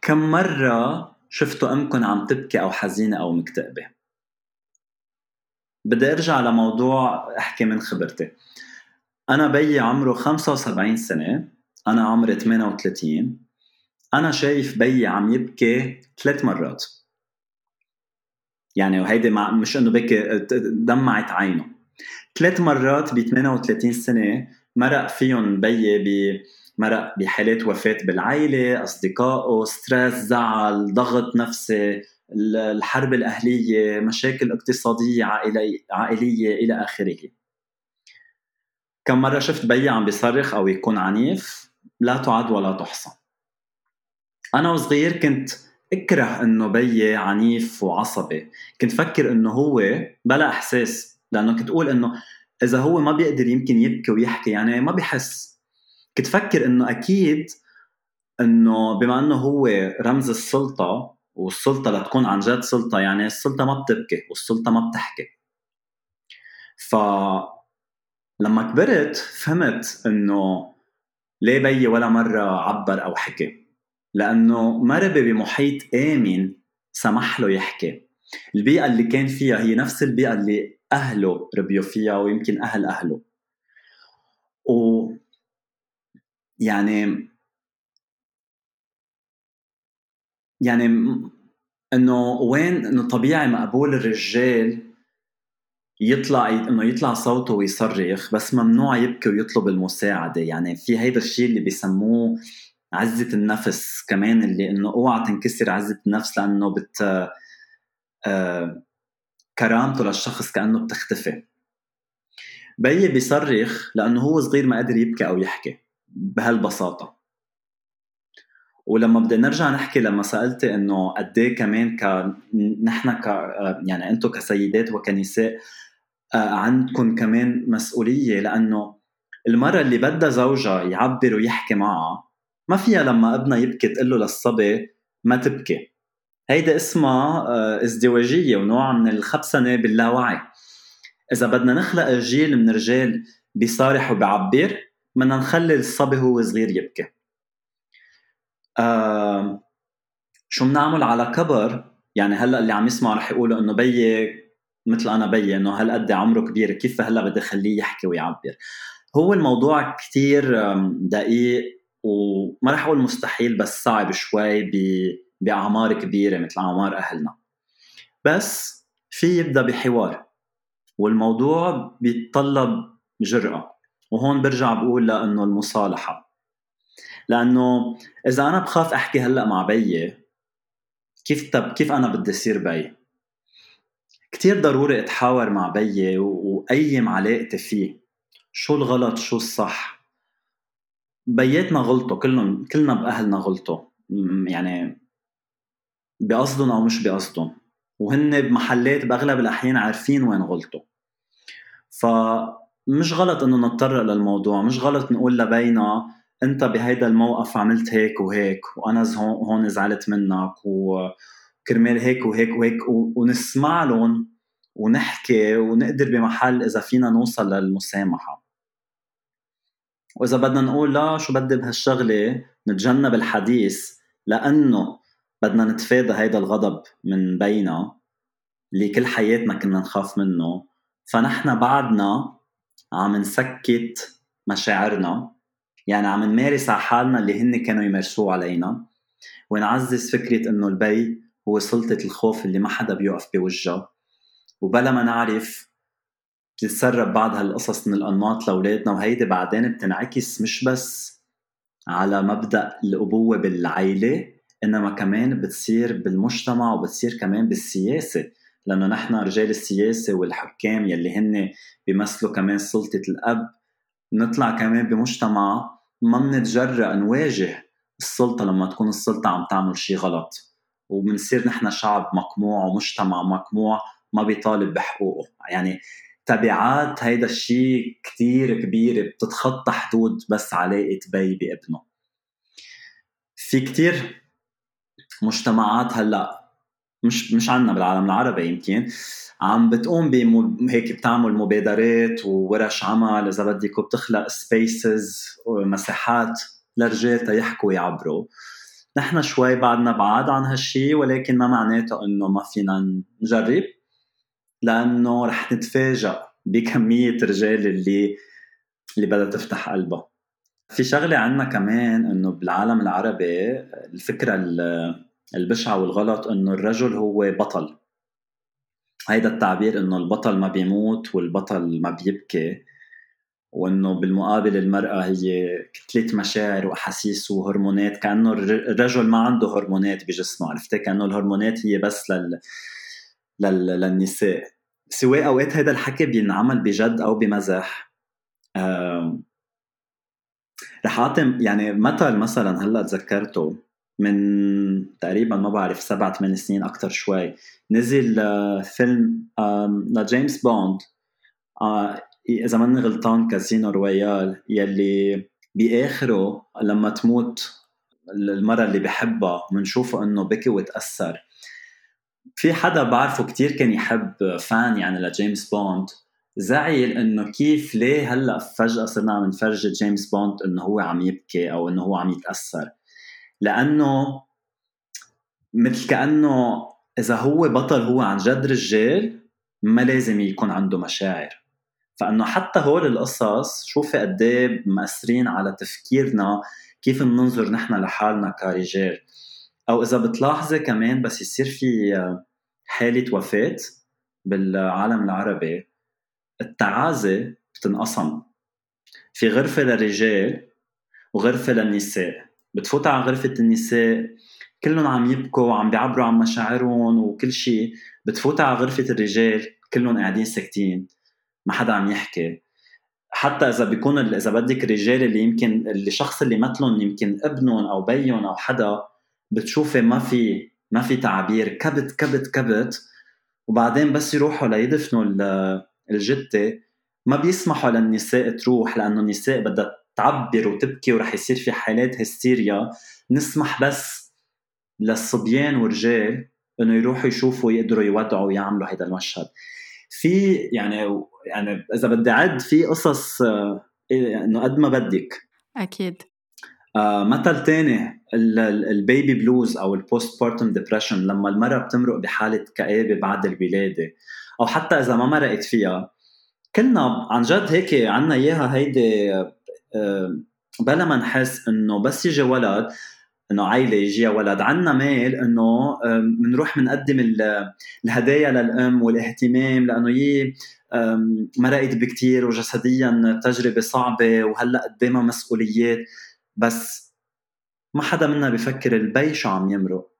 كم مرة شفتوا أمكم عم تبكي أو حزينة أو مكتئبة؟ بدي أرجع لموضوع أحكي من خبرتي. أنا بيي عمره 75 سنة أنا عمري 38 أنا شايف بيي عم يبكي ثلاث مرات. يعني وهيدي مع مش إنه بكي دمعت عينه. ثلاث مرات ب 38 سنة مرق فيهم بيي مرق بحالات وفاة بالعائلة أصدقائه ستريس زعل ضغط نفسي الحرب الأهلية مشاكل اقتصادية عائلية إلى آخره. كم مرة شفت بيي عم بيصرخ أو يكون عنيف؟ لا تعد ولا تحصى. أنا وصغير كنت أكره إنه بيي عنيف وعصبي. كنت فكر إنه هو بلا إحساس لأنه كنت أقول إنه إذا هو ما بيقدر يمكن يبكي ويحكي يعني ما بحس كنت فكر إنه أكيد إنه بما إنه هو رمز السلطة والسلطة لتكون عن جد سلطة يعني السلطة ما بتبكي والسلطة ما بتحكي. ف لما كبرت فهمت إنه ليه بيي ولا مرة عبر أو حكي. لأنه ما ربي بمحيط آمن سمح له يحكي. البيئة اللي كان فيها هي نفس البيئة اللي أهله ربيوا فيها ويمكن أهل أهله. و يعني يعني إنه وين إنه طبيعي مقبول الرجال يطلع إنه يطلع صوته ويصرخ بس ممنوع يبكي ويطلب المساعدة. يعني في هيدا الشيء اللي بيسموه عزة النفس كمان اللي إنه أوعى تنكسر عزة النفس لأنه بت آه كرامته للشخص كأنه بتختفي. بيي بيصرخ لأنه هو صغير ما قادر يبكي أو يحكي. بهالبساطة. ولما بدنا نرجع نحكي لما سألتي إنه قد إيه كمان ك نحن ك يعني أنتم كسيدات وكنساء آه، عندكم كمان مسؤولية لأنه المرة اللي بدها زوجها يعبر ويحكي معها ما فيها لما ابنها يبكي تقول له للصبي ما تبكي. هيدا اسمها آه، ازدواجية ونوع من الخبسنة باللاوعي. إذا بدنا نخلق جيل من رجال بيصارح وبيعبر بدنا نخلي الصبي هو صغير يبكي. آه شو بنعمل على كبر؟ يعني هلأ اللي عم يسمع رح يقولوا إنه بيي مثل أنا بيي إنه هالقد عمره كبير كيف هلأ بدي اخليه يحكي ويعبر؟ هو الموضوع كتير دقيق وما رح أقول مستحيل بس صعب شوي بأعمار كبيرة مثل أعمار أهلنا. بس في يبدأ بحوار والموضوع بيتطلب جرأة. وهون برجع بقول لأنه المصالحة. لأنه إذا أنا بخاف أحكي هلأ مع بيي كيف طب كيف أنا بدي أصير بي؟ كتير ضروري أتحاور مع بيي وأيم علاقتي فيه. شو الغلط؟ شو الصح؟ بياتنا غلطوا كلهم كلنا بأهلنا غلطوا يعني بقصدهم أو مش بقصدهم وهن بمحلات بأغلب الأحيان عارفين وين غلطوا. فمش غلط إنه نتطرق للموضوع مش غلط نقول لبينا أنت بهيدا الموقف عملت هيك وهيك وأنا هون زعلت منك وكرمال هيك وهيك وهيك ونسمع لهم ونحكي ونقدر بمحل إذا فينا نوصل للمسامحة. وإذا بدنا نقول لا شو بدي بهالشغلة؟ نتجنب الحديث لأنه بدنا نتفادى هيدا الغضب من بينا اللي كل حياتنا كنا نخاف منه. فنحن بعدنا عم نسكت مشاعرنا. يعني عم نمارس على حالنا اللي هن كانوا يمارسوه علينا. ونعزز فكرة إنه البي هو سلطة الخوف اللي ما حدا بيوقف بوجهها وبلا ما نعرف بتتسرب بعض هالقصص من الأنماط لأولادنا وهيدي بعدين بتنعكس مش بس على مبدأ الأبوة بالعيلة إنما كمان بتصير بالمجتمع وبتصير كمان بالسياسة. لأنه نحن رجال السياسة والحكام يلي هن بيمثلوا كمان سلطة الأب نطلع كمان بمجتمع ما بنتجرأ نواجه السلطة لما تكون السلطة عم تعمل شيء غلط. وبنصير نحن شعب مقموع ومجتمع مقموع ما بيطالب بحقوقه. يعني تبعات هيدا الشيء كتير كبيرة بتتخطى حدود بس علاقة بي بابنه. في كتير مجتمعات هلأ مش مش عنا بالعالم العربي يمكن عم بتقوم. هيك بتعمل مبادرات وورش عمل إذا بدك وبتخلق spaces ومساحات للرجال تيحكوا ويعبروا نحن شوي بعدنا بعاد عن هالشي ولكن ما معناته إنه ما فينا نجرب لأنه رح نتفاجئ بكمية الرجال اللي اللي بدها تفتح قلبها في شغلة عنا كمان إنه بالعالم العربي الفكرة البشعة والغلط إنه الرجل هو بطل. هيدا التعبير إنه البطل ما بيموت والبطل ما بيبكي وإنه بالمقابل المرأة هي كتلة مشاعر وأحاسيس وهرمونات كأنه الرجل ما عنده هرمونات بجسمه عرفتي كأنه الهرمونات هي بس لل... لل... للنساء. سواء أوقات هذا الحكي بينعمل بجد أو بمزح. آه... رح أعطي يعني مثل مثلا هلأ تذكرته من تقريبا ما بعرف سبع ثمان سنين أكثر شوي. نزل آه، فيلم لجيمس بوند. آه، إذا ماني غلطان كازينو رويال يلي بآخره لما تموت المرة اللي بحبها بنشوفه إنه بكي وتأثر. في حدا بعرفه كتير كان يحب fan يعني لجيمس بوند. زعل إنه كيف ليه هلأ فجأة صرنا عم نفرجي جيمس بوند إنه هو عم يبكي أو إنه هو عم يتأثر. لأنه مثل كأنه إذا هو بطل هو عن جد رجال ما لازم يكون عنده مشاعر. فإنه حتى هول القصص شوفي قد إيه مأثرين على تفكيرنا كيف بننظر نحن لحالنا كرجال. أو إذا بتلاحظي كمان بس يصير في حالة وفاة بالعالم العربي التعازي بتنقسم. في غرفة للرجال وغرفة للنساء. بتفوت على غرفة النساء كلهم عم يبكوا وعم بيعبروا عن مشاعرهم وكل شيء بتفوت على غرفة الرجال كلهم قاعدين ساكتين ما حدا عم يحكي. حتى إذا بيكون إذا بدك الرجال اللي يمكن اللي شخص اللي مثلهم يمكن ابنهم أو بيهم أو حدا بتشوفي ما في ما في تعابير كبت كبت كبت. وبعدين بس يروحوا ليدفنوا الجثة. ما بيسمحوا للنساء تروح لأنه النساء بدها تعبر وتبكي ورح يصير في حالات هستيريا نسمح بس للصبيان ورجال إنه يروحوا يشوفوا يقدروا يودعوا ويعملوا هذا المشهد. في يعني يعني إذا بدي أعد في قصص إيه، إنه قد ما بدك. أكيد. آه مثل تاني ال baby blues أو ال postpartum depression لما المرأة بتمرق بحالة كآبة بعد الولادة. أو حتى إذا ما مرقت فيها كلنا عن جد هيك عنا إياها هيدي آه بلا ما نحس إنه بس يجي ولد إنه عائله يجيها ولد. عنا ميل إنه بنروح بنقدم الهدايا للأم والاهتمام لأنه هي مرقت بكتير وجسديا تجربة صعبة وهلأ قدامها مسؤوليات. بس ما حدا منا بفكر البي شو عم يمرق.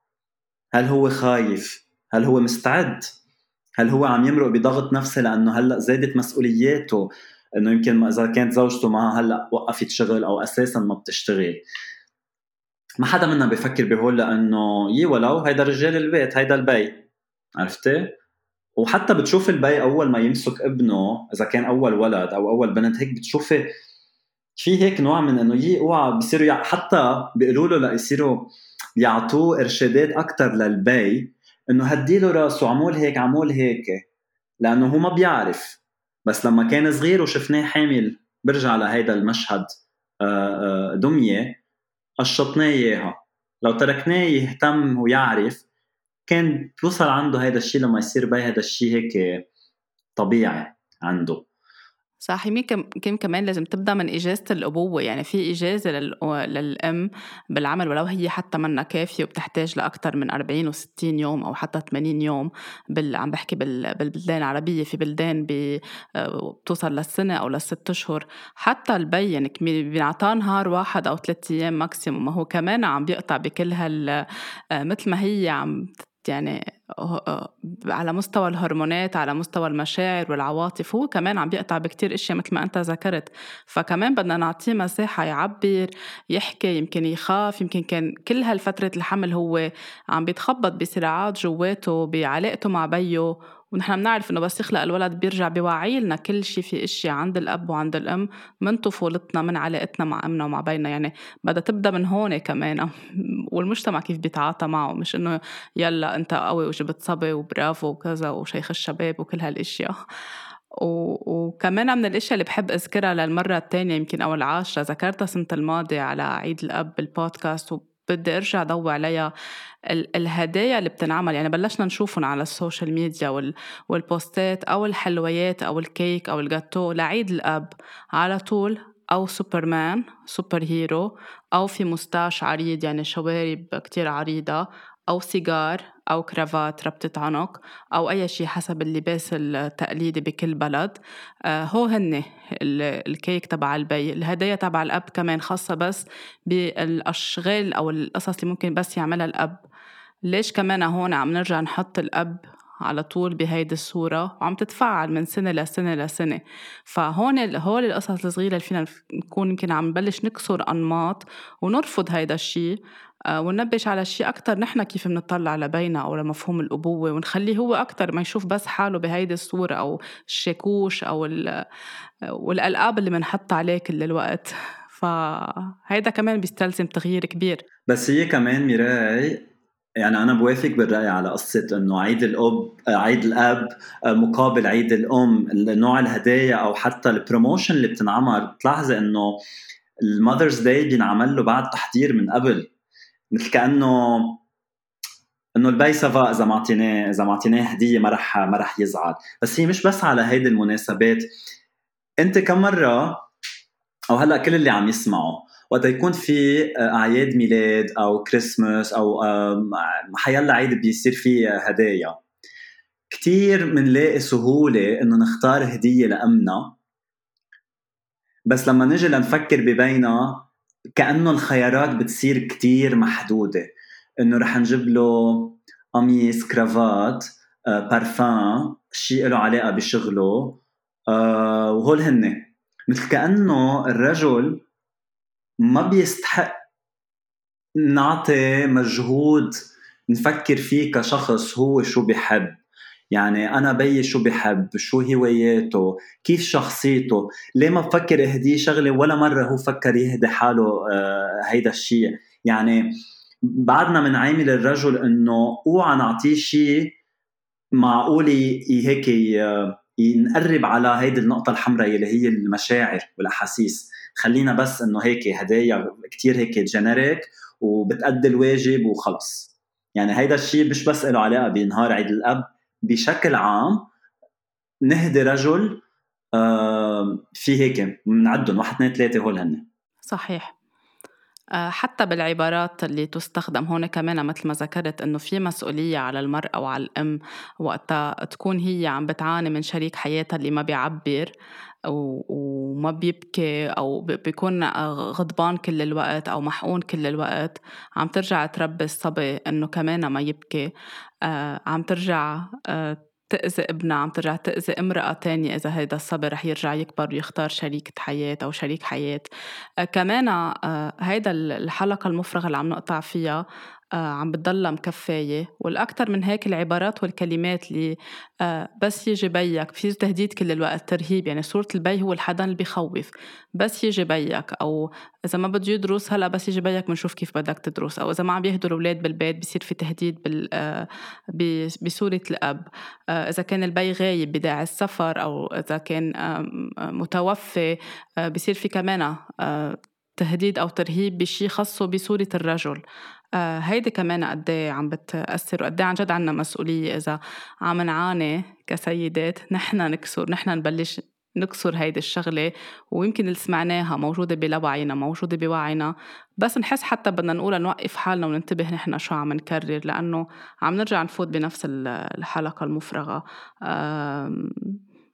هل هو خايف؟ هل هو مستعد؟ هل هو عم يمرق بضغط نفسي لأنه هلأ زادت مسؤولياته؟ إنه يمكن إذا كانت زوجته معها هلأ وقفت شغل أو أساسا ما بتشتغل. ما حدا منا بفكر بهول لأنه يي ولو هيدا رجال البيت هيدا البي. عرفتي؟ وحتى بتشوف البي أول ما يمسك ابنه إذا كان أول ولد أو أول بنت هيك بتشوفي في هيك نوع من إنه يي أوعى بصيروا حتى بيقولوا له ليصيروا يعطوه إرشادات أكثر للبي إنه هدي له راسه عمول هيك عمول هيك. لأنه هو ما بيعرف. بس لما كان صغير وشفناه حامل برجع لهيدا المشهد آه، آه، دمية قشطناه إياها. لو تركناه يهتم ويعرف كان بيوصل عنده هذا الشيء لما يصير بي هذا الشيء هيك طبيعي عنده. صح يمكن كمان لازم تبدأ من إجازة الأبوة يعني في إجازة للأم بالعمل ولو هي حتى منا كافية وبتحتاج لاكثر من 40 و60 يوم أو حتى 80 يوم بال... عم بحكي بال... بالبلدان العربية في بلدان. بتوصل للسنة أو للست أشهر حتى البي يعني بينعطاه نهار واحد أو ثلاث أيام maximum ما هو كمان عم بيقطع بكل هال مثل ما هي عم يعني على مستوى الهرمونات على مستوى المشاعر والعواطف هو كمان عم بيقطع بكتير إشياء مثل ما أنت ذكرت. فكمان بدنا نعطيه مساحة يعبر يحكي يمكن يخاف يمكن كان كل هالفترة الحمل هو عم بيتخبط بصراعات جواته بعلاقته مع بيه ونحن بنعرف إنه بس يخلق الولد بيرجع بيوعي لنا كل شيء في اشياء عند الأب وعند الأم من طفولتنا من علاقتنا مع أمنا ومع بينا. يعني بدها تبدأ من هون كمان. والمجتمع كيف بيتعاطى معه؟ مش إنه يلا أنت قوي وجبت صبي وبرافو وكذا وشيخ الشباب وكل هالإشياء. وكمان من الإشياء اللي بحب أذكرها للمرة الثانية يمكن أو العاشرة ذكرتها السنة الماضية على عيد الأب بالبودكاست بدي ارجع ضوي عليها الهدايا اللي بتنعمل. يعني بلشنا نشوفهم على ال social media والبوستات أو الحلويات أو الكيك أو الجاتو لعيد الأب على طول أو سوبرمان superhero أو في moustache عريض يعني شوارب كتير عريضة أو سيجار. أو كرافات ربطة عنق أو أي شيء حسب اللباس التقليدي بكل بلد. آه هو هن الكيك تبع البي الهدايا تبع الأب كمان خاصة بس بالأشغال أو القصص اللي ممكن بس يعملها الأب. ليش كمان هون عم نرجع نحط الأب على طول بهيدي الصورة؟ وعم تتفعل من سنة لسنة لسنة فهون هول القصص الصغيرة اللي فينا نكون يمكن عم نبلش نكسر أنماط ونرفض هيدا الشيء. وننبش على شيء أكتر نحن كيف بنطلع لبينا أو لمفهوم الأبوة ونخليه هو أكتر ما يشوف بس حاله بهيدي الصورة أو الشاكوش أو والألقاب اللي بنحط عليه كل الوقت فهيدا كمان بيستلزم تغيير كبير. بس هي كمان ميراي يعني أنا بوافق بالرأي على قصة إنه عيد الأب عيد الأب مقابل عيد الأم نوع الهدايا أو حتى ال promotion اللي بتنعمل بتلاحظي إنه ال Mother's Day بينعمل له بعد تحضير من قبل. مثل كأنه إنه البي ça va إذا ما اعطيناه إذا ما اعطيناه هدية ما رح ما رح يزعل. بس هي مش بس على هيدي المناسبات. انت كم مرة أو هلأ كل اللي عم يسمعوا وقت يكون في آه، أعياد ميلاد أو كريسماس أو حيلا عيد بيصير فيه هدايا. كتير منلاقي سهولة إنه نختار هدية لأمنا. بس لما نجي لنفكر ببينا كأنه الخيارات بتصير كتير محدودة. إنه رح نجيب له قميص كرافات بارفان شيء له علاقة بشغله. آه، وهول هن. مثل كأنه الرجل ما بيستحق نعطي مجهود نفكر فيه كشخص هو شو بيحب يعني أنا بيي شو بحب شو هواياته كيف شخصيته. ليه ما بفكر اهديه شغلة ولا مرة هو فكر يهدي حاله آه هيدا الشيء يعني بعدنا من عامل الرجل إنه اوعى نعطيه شيء معقول هيك نقرب على هيدي النقطة الحمراء اللي هي المشاعر والأحاسيس. خلينا بس إنه هيك هدايا كتير هيك جينيريك وبتأدي الواجب وخلص. يعني هيدا الشيء مش بس له علاقة بنهار عيد الأب بشكل عام نهدي رجل في هيك بنعدهم واحد اثنين ثلاثة هول هن صحيح. آه، حتى بالعبارات اللي تستخدم هون كمان مثل ما ذكرت إنه في مسؤولية على المرأة وعلى الأم وقتها تكون هي عم بتعاني من شريك حياتها اللي ما بيعبر وما بيبكي أو بيكون غضبان كل الوقت أو محقون كل الوقت. عم ترجع تربي الصبي إنه كمان ما يبكي. آه، عم ترجع آه، تأذي ابنها عم ترجع تأذي امرأة تانية إذا هيدا الصبي رح يرجع يكبر ويختار شريكة حياة أو شريك حياة. آه كمان آه هيدا الحلقة المفرغة اللي عم نقطع فيها عم بتضلها مكفاية والأكثر من هيك العبارات والكلمات اللي آه بس يجي بيك في تهديد كل الوقت ترهيب يعني صورة البي هو الحدا اللي بيخوف بس يجي بيك أو إذا ما بده يدرس هلأ بس يجي بيك بنشوف كيف بدك تدرس أو إذا ما عم يهدوا الأولاد بالبيت بصير في تهديد بال آه بصورة الأب آه إذا كان البي غايب بداعي السفر أو إذا كان متوفي آه بصير في كمان آه تهديد أو ترهيب بشي خاصه بصورة الرجل. آه هيدي كمان قد إيه عم بتأثر وقد إيه عن جد عنا مسؤولية إذا عم نعاني كسيدات نحن نكسر نحن نبلش نكسر هيدي الشغلة ويمكن اللي سمعناها موجودة بلاوعينا موجودة بوعينا بس نحس حتى بدنا نقول نوقف حالنا وننتبه نحن شو عم نكرر لأنه عم نرجع نفوت بنفس الحلقة المفرغة.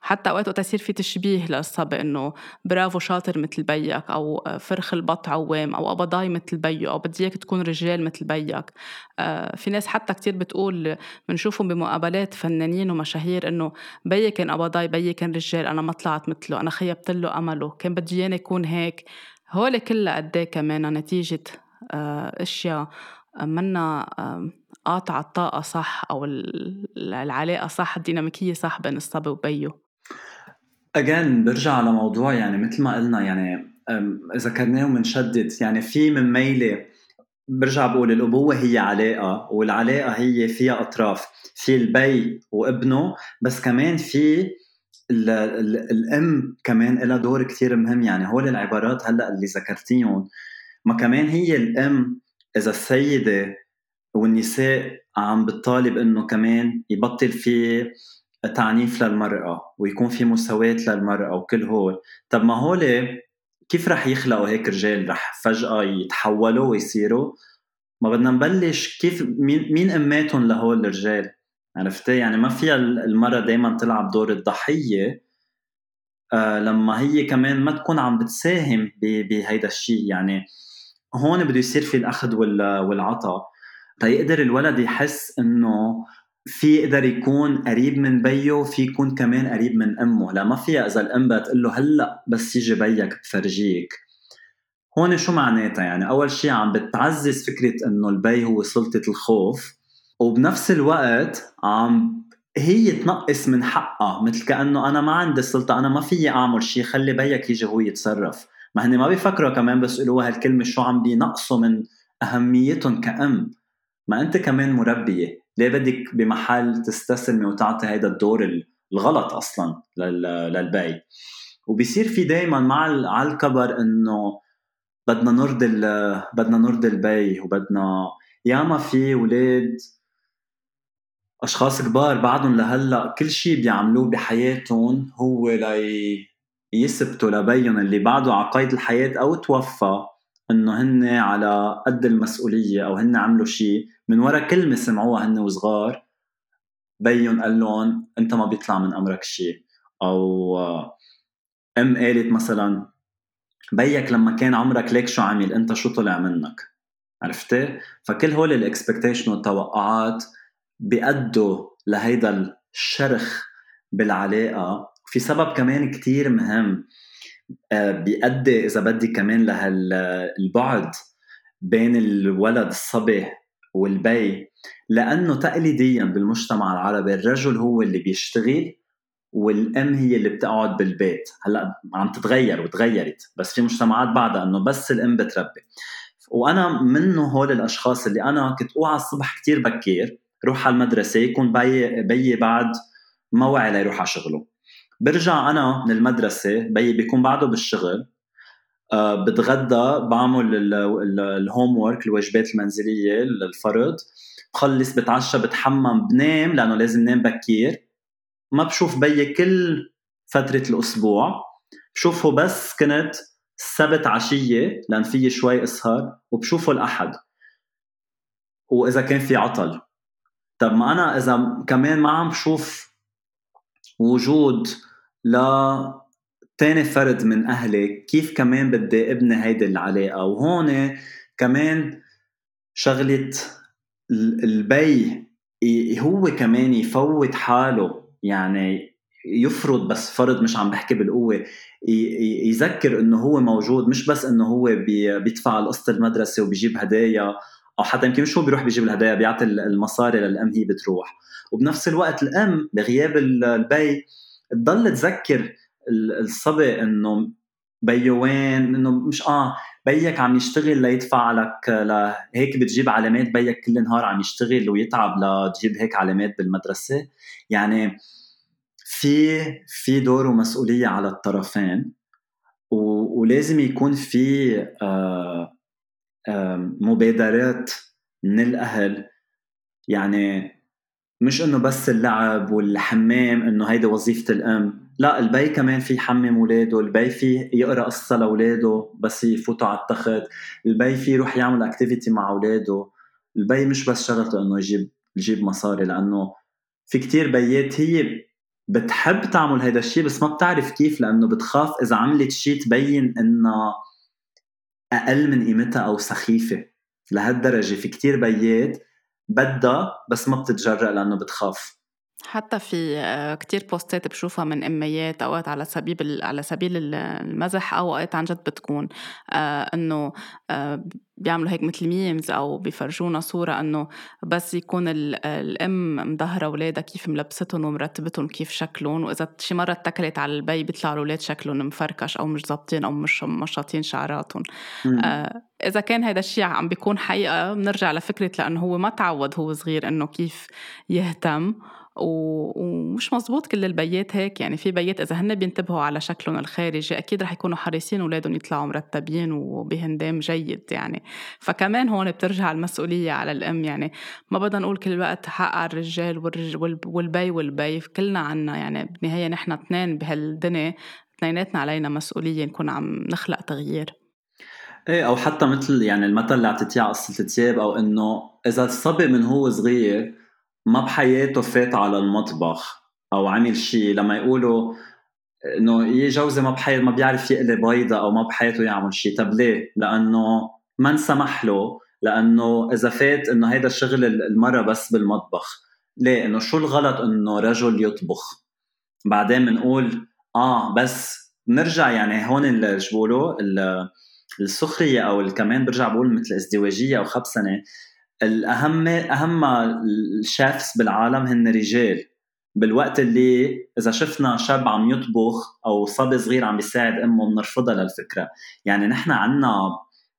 حتى أوقات وقت يصير في تشبيه للصبي إنه برافو شاطر مثل بيك أو فرخ البط عوام أو أبضاي مثل بيو أو بدي إياك تكون رجال مثل بيك. آه، في ناس حتى كتير بتقول بنشوفهم بمقابلات فنانين ومشاهير إنه بيي كان أبضاي بيي كان رجال أنا ما طلعت مثله أنا خيبت له أمله كان بدي إياني يكون هيك. هول كلها قد إيه كمان نتيجة آه، أشياء منا قاطعة الطاقة صح أو العلاقة صح الديناميكية صح بين الصبي وبيو. اجين برجع على موضوع يعني مثل ما قلنا يعني ذكرناه ومنشدد يعني في من ميلة برجع بقول الأبوة هي علاقة والعلاقة هي فيها أطراف في البي وابنه بس كمان في ال ال الأم كمان لها دور كثير مهم. يعني هول العبارات هلأ اللي ذكرتيهم. ما كمان هي الأم إذا السيدة والنساء عم بتطالب إنه كمان يبطل في تعنيف للمرأة ويكون في مساواة للمرأة وكل هول. طب ما هول كيف رح يخلقوا هيك رجال رح فجأة يتحولوا ويصيروا؟ ما بدنا نبلش كيف مين مين أماتهم لهول الرجال؟ عرفتي؟ يعني ما فيها المرأة دايما تلعب دور الضحية. آه لما هي كمان ما تكون عم بتساهم بهيدا الشيء يعني هون بده يصير في الأخذ والعطاء. تيقدر الولد يحس إنه في يقدر يكون قريب من بيه وفي يكون كمان قريب من أمه. لا ما فيها إذا الأم بتقول له هلأ بس يجي بيك بفرجيك. هون شو معناتها؟ يعني أول شيء عم بتعزز فكرة إنه البي هو سلطة الخوف وبنفس الوقت عم هي تنقص من حقها مثل كأنه أنا ما عندي السلطه أنا ما فيي أعمل شيء خلي بيك يجي هو يتصرف. ما هن ما بيفكروا كمان بس يقولوا هالكلمه شو عم بينقصوا من أهميتهم كأم. ما أنت كمان مربية. ليه بدك بمحل تستسلمي وتعطي هذا الدور الغلط أصلا للبي وبصير في دائما مع على الكبر إنه بدنا نرضي بدنا نرضي البي وبدنا ياما في ولاد أشخاص كبار بعدهم لهلأ كل شيء بيعملوه بحياتهم هو لي يثبتوا لبيهم اللي بعده على قيد الحياة أو توفى إنه هن على قد المسؤولية أو هن عملوا شيء من ورا كلمه سمعوها هن وصغار بي قال لهم أنت ما بيطلع من أمرك شيء أو أم قالت مثلا بيك لما كان عمرك ليك شو عمل أنت شو طلع منك؟ عرفتي؟ فكل هول ال expectation والتوقعات بيأدوا لهيدا الشرخ بالعلاقة. في سبب كمان كتير مهم آه، بيأدي إذا بدي كمان لهالبعد بين الولد الصبي والبي لأنه تقليديا بالمجتمع العربي الرجل هو اللي بيشتغل والأم هي اللي بتقعد بالبيت. هلأ عم تتغير وتغيرت بس في مجتمعات بعدها إنه بس الأم بتربي. وأنا منه هول الأشخاص اللي أنا كنت أوعى الصبح كتير بكير روح على المدرسة يكون بي بي بعد ما وعي ليروح على شغله. برجع أنا من المدرسة بي بيكون بعده بالشغل بتغدى بعمل الهوم ورك الواجبات المنزلية الفرض. بخلص بتعشى بتحمم بنام لأنه لازم نام بكير. ما بشوف بيي كل فترة الأسبوع. بشوفه بس كنت السبت عشية لأن فيي شوي أسهر وبشوفه الأحد. وإذا كان في عطل. طب ما أنا إذا كمان ما عم بشوف وجود ل تاني فرد من أهلي كيف كمان بدي ابني هيدي العلاقه وهون كمان شغلة البي هو كمان يفوت حاله يعني يفرض بس فرض مش عم بحكي بالقوة يذكر إنه هو موجود مش بس إنه هو بيدفع القسط المدرسة وبيجيب هدايا أو حتى يمكن مش هو بيروح بيجيب الهدايا بيعطي المصاري للأم هي بتروح. وبنفس الوقت الأم بغياب البي تضل تذكر الصبي إنه بيو وين إنه مش آه بيك عم يشتغل ليدفع لك لهيك بتجيب علامات بيك كل نهار عم يشتغل ويتعب لتجيب هيك علامات بالمدرسة. يعني في في دور ومسؤولية على الطرفين ولازم يكون في آه مبادرات من الأهل. يعني مش إنه بس اللعب والحمام إنه هيدي وظيفة الأم. لا البي كمان في يحمم اولاده البي في يقرأ قصة لأولاده بس يفوتوا على التخت البي في يروح يعمل activity مع أولاده البي مش بس شغلته إنه يجيب يجيب مصاري لأنه في كتير بيات هي بتحب تعمل هيدا الشيء بس ما بتعرف كيف لأنه بتخاف إذا عملت شيء تبين انها أقل من قيمتها أو سخيفة لهالدرجة. في كتير بيات بدها بس ما بتتجرأ لأنه بتخاف. حتى في آه، كتير بوستات بشوفها من إميات أوقات على سبيل على سبيل المزح أو أوقات عن جد بتكون آه، إنه آه، بيعملوا هيك مثل memes أو بيفرجونا صورة إنه بس يكون الأم مدهرة اولادها كيف ملبستهم ومرتبتهم كيف شكلهم وإذا شي مرة اتكلت على البي بيطلع الأولاد شكلهم مفركش أو مش ظابطين أو مش مشاطين شعراتهم. آه إذا كان هذا الشيء عم بيكون حقيقة بنرجع لفكرة لأنه هو ما تعود هو صغير إنه كيف يهتم. ومش مزبوط كل البيات هيك. يعني في بيات إذا هن بينتبهوا على شكلهم الخارجي أكيد رح يكونوا حريصين أولادهم يطلعوا مرتبين وبهندام جيد يعني. فكمان هون بترجع المسؤولية على الأم. يعني ما بدنا نقول كل الوقت حق على الرجال والبي والبي. كلنا عنا يعني بالنهايه نحن اثنين بهالدنيا اثنيناتنا علينا مسؤولية نكون عم نخلق تغيير. إيه أو حتى مثل يعني المثل اللي اعطيتيه على قصة الثياب أو إنه إذا الصبي من هو صغير ما بحياته فات على المطبخ أو عمل شيء. لما يقولوا إنه يي جوزي ما بحياته ما بيعرف يقلي بيضة أو ما بحياته يعمل شيء. طب ليه؟ لأنه ما انسمح له. لأنه إذا فات إنه هيدا الشغل المرة بس بالمطبخ. ليه؟ إنه شو الغلط إنه رجل يطبخ؟ بعدين بنقول آه بس نرجع يعني هون شو بقولوا السخرية أو كمان برجع بقول مثل ازدواجية أو خبسنه الاهم أهم الشيفس بالعالم هن رجال. بالوقت اللي إذا شفنا شاب عم يطبخ أو صبي صغير عم بيساعد أمه بنرفضها للفكرة. يعني نحن عنا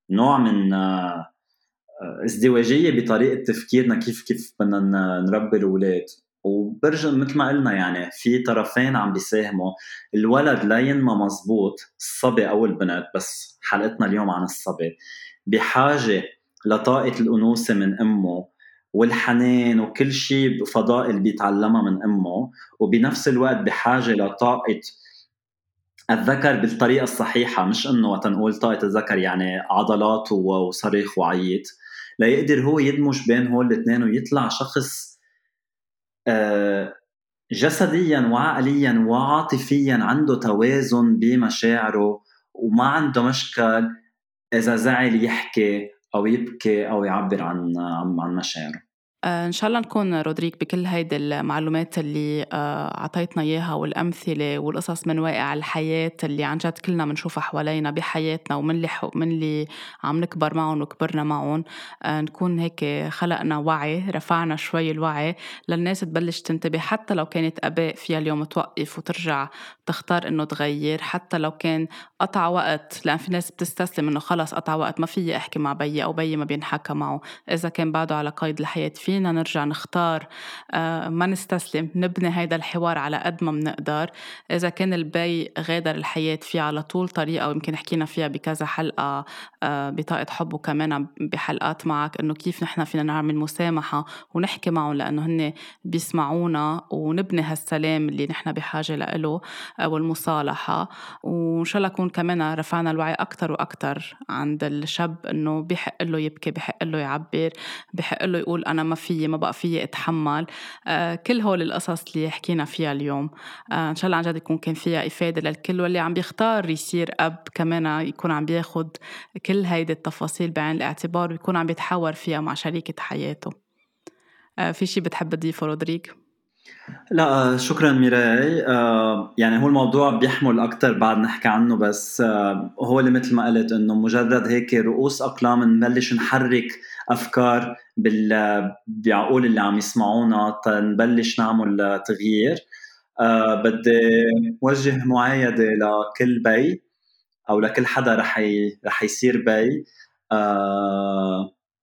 نوع من آه، ازدواجية بطريقة تفكيرنا كيف كيف بدنا نربي الأولاد. وبرجع مثل ما قلنا يعني في طرفين عم بيساهموا. الولد لا ينمى مزبوط الصبي أو البنت بس حلقتنا اليوم عن الصبي. بحاجة لطاقة الأنوثة من أمه والحنان وكل شيء فضائل بيتعلمها من أمه وبنفس الوقت بحاجة لطاقة الذكر بالطريقة الصحيحة مش إنه وقت نقول طاقة الذكر يعني عضلات وصريخ وعيط ليقدر هو يدمج بين هول الاثنين ويطلع شخص آه، جسديا وعقليا وعاطفيا عنده توازن بمشاعره وما عنده مشكل إذا زعل يحكي أو يبكي أو يعبر عن عن مشاعره. آه، إن شاء الله نكون رودريك بكل هيدي المعلومات اللي آه، أعطيتنا إياها والأمثلة والقصص من واقع الحياة اللي عن جد كلنا بنشوفها حوالينا بحياتنا ومن اللي من اللي عم نكبر معهم وكبرنا معهم. آه، نكون هيك خلقنا وعي رفعنا شوي الوعي للناس تبلش تنتبه حتى لو كانت آباء فيها اليوم توقف وترجع تختار إنه تغير حتى لو كان قطع وقت لأن في ناس بتستسلم إنه خلص قطع وقت ما فيي أحكي مع بيي أو بيي ما بينحكى معه. إذا كان بعده على قيد الحياة في فينا نرجع نختار آه، ما نستسلم نبني هيدا الحوار على قد ما بنقدر إذا كان البي غادر الحياة في على طول طريقة ويمكن حكينا فيها بكذا حلقة آه، بطاقة حب وكمان بحلقات معك إنه كيف نحن فينا نعمل مسامحة ونحكي معهم لأنه هن بيسمعونا ونبني هالسلام اللي نحن بحاجة له والمصالحة. وإن شاء الله نكون كمان رفعنا الوعي أكتر وأكتر عند الشاب إنه بحق له يبكي بحق له يعبر بحق له يقول أنا ما فيي ما بقى فيي أتحمل آه كل هول القصص اللي حكينا فيها اليوم. آه إن شاء الله عن جد يكون كان فيها إفادة للكل واللي عم بيختار يصير أب كمان يكون عم بياخد كل هيدي التفاصيل بعين الاعتبار ويكون عم بيتحاور فيها مع شريكة حياته. آه في شي بتحب تضيفه رودريك؟ لا آه، شكرا ميراي. آه، يعني هو الموضوع بيحمل أكثر بعد نحكي عنه بس آه، هو اللي مثل ما قلت إنه مجرد هيك رؤوس أقلام نبلش نحرك أفكار بعقول اللي عم يسمعونا تنبلش نعمل تغيير. بدي وجه معايدة لكل بي أو لكل حدا رح رح يصير بي.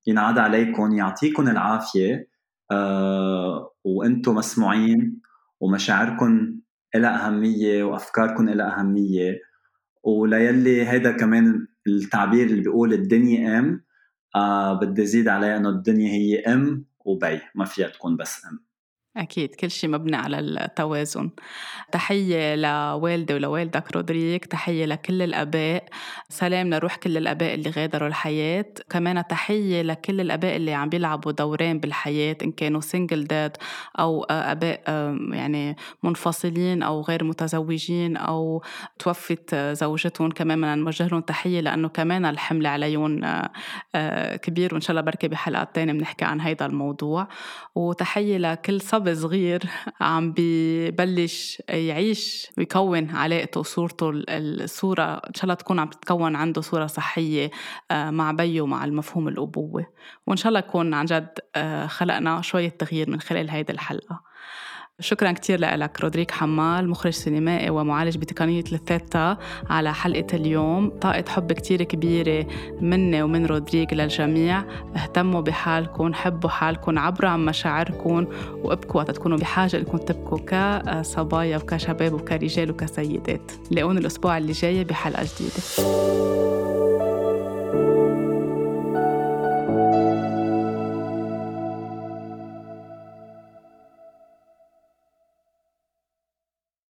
ينعاد عليكم يعطيكم العافية. آه وأنتم مسموعين ومشاعركم لها أهمية وأفكاركم لها أهمية. وليلي هيدا كمان التعبير اللي بيقول الدنيا ام آه بدي زيد عليه إنه الدنيا هي ام وبي ما فيها تكون بس ام أكيد كل شيء مبني على التوازن. تحية لوالدي ولوالدك رودريك تحية لكل الآباء. سلام لروح كل الآباء اللي غادروا الحياة. كمان تحية لكل الآباء اللي عم بيلعبوا دورين بالحياة إن كانوا single dad أو آباء يعني منفصلين أو غير متزوجين أو توفت زوجتهم. كمان بدنا نوجه لهم تحية لأنه كمان الحمل عليهم آه، آه، كبير. وإن شاء الله بركي بحلقات تانية بنحكي عن هيدا الموضوع. وتحية لكل صبي صبي صغير عم ببلش يعيش ويكون علاقته وصورته الصورة إن شاء الله تكون عم تتكون عنده صورة صحية آه، مع بيه ومع المفهوم الأبوة. وإن شاء الله يكون عن جد آه، خلقنا شوية تغيير من خلال هيدي الحلقة. شكرا كتير لك رودريك حمال مخرج سينمائي ومعالج بتقنية الثيتا على حلقة اليوم. طاقة حب كتير كبيرة مني ومن رودريك للجميع. اهتموا بحالكم حبوا حالكم عبروا عن مشاعركم وابكوا وقت تكونوا بحاجة انكم تبكوا كصبايا وكشباب وكرجال وكسيدات. لاقوني الأسبوع اللي جاي بحلقة جديدة.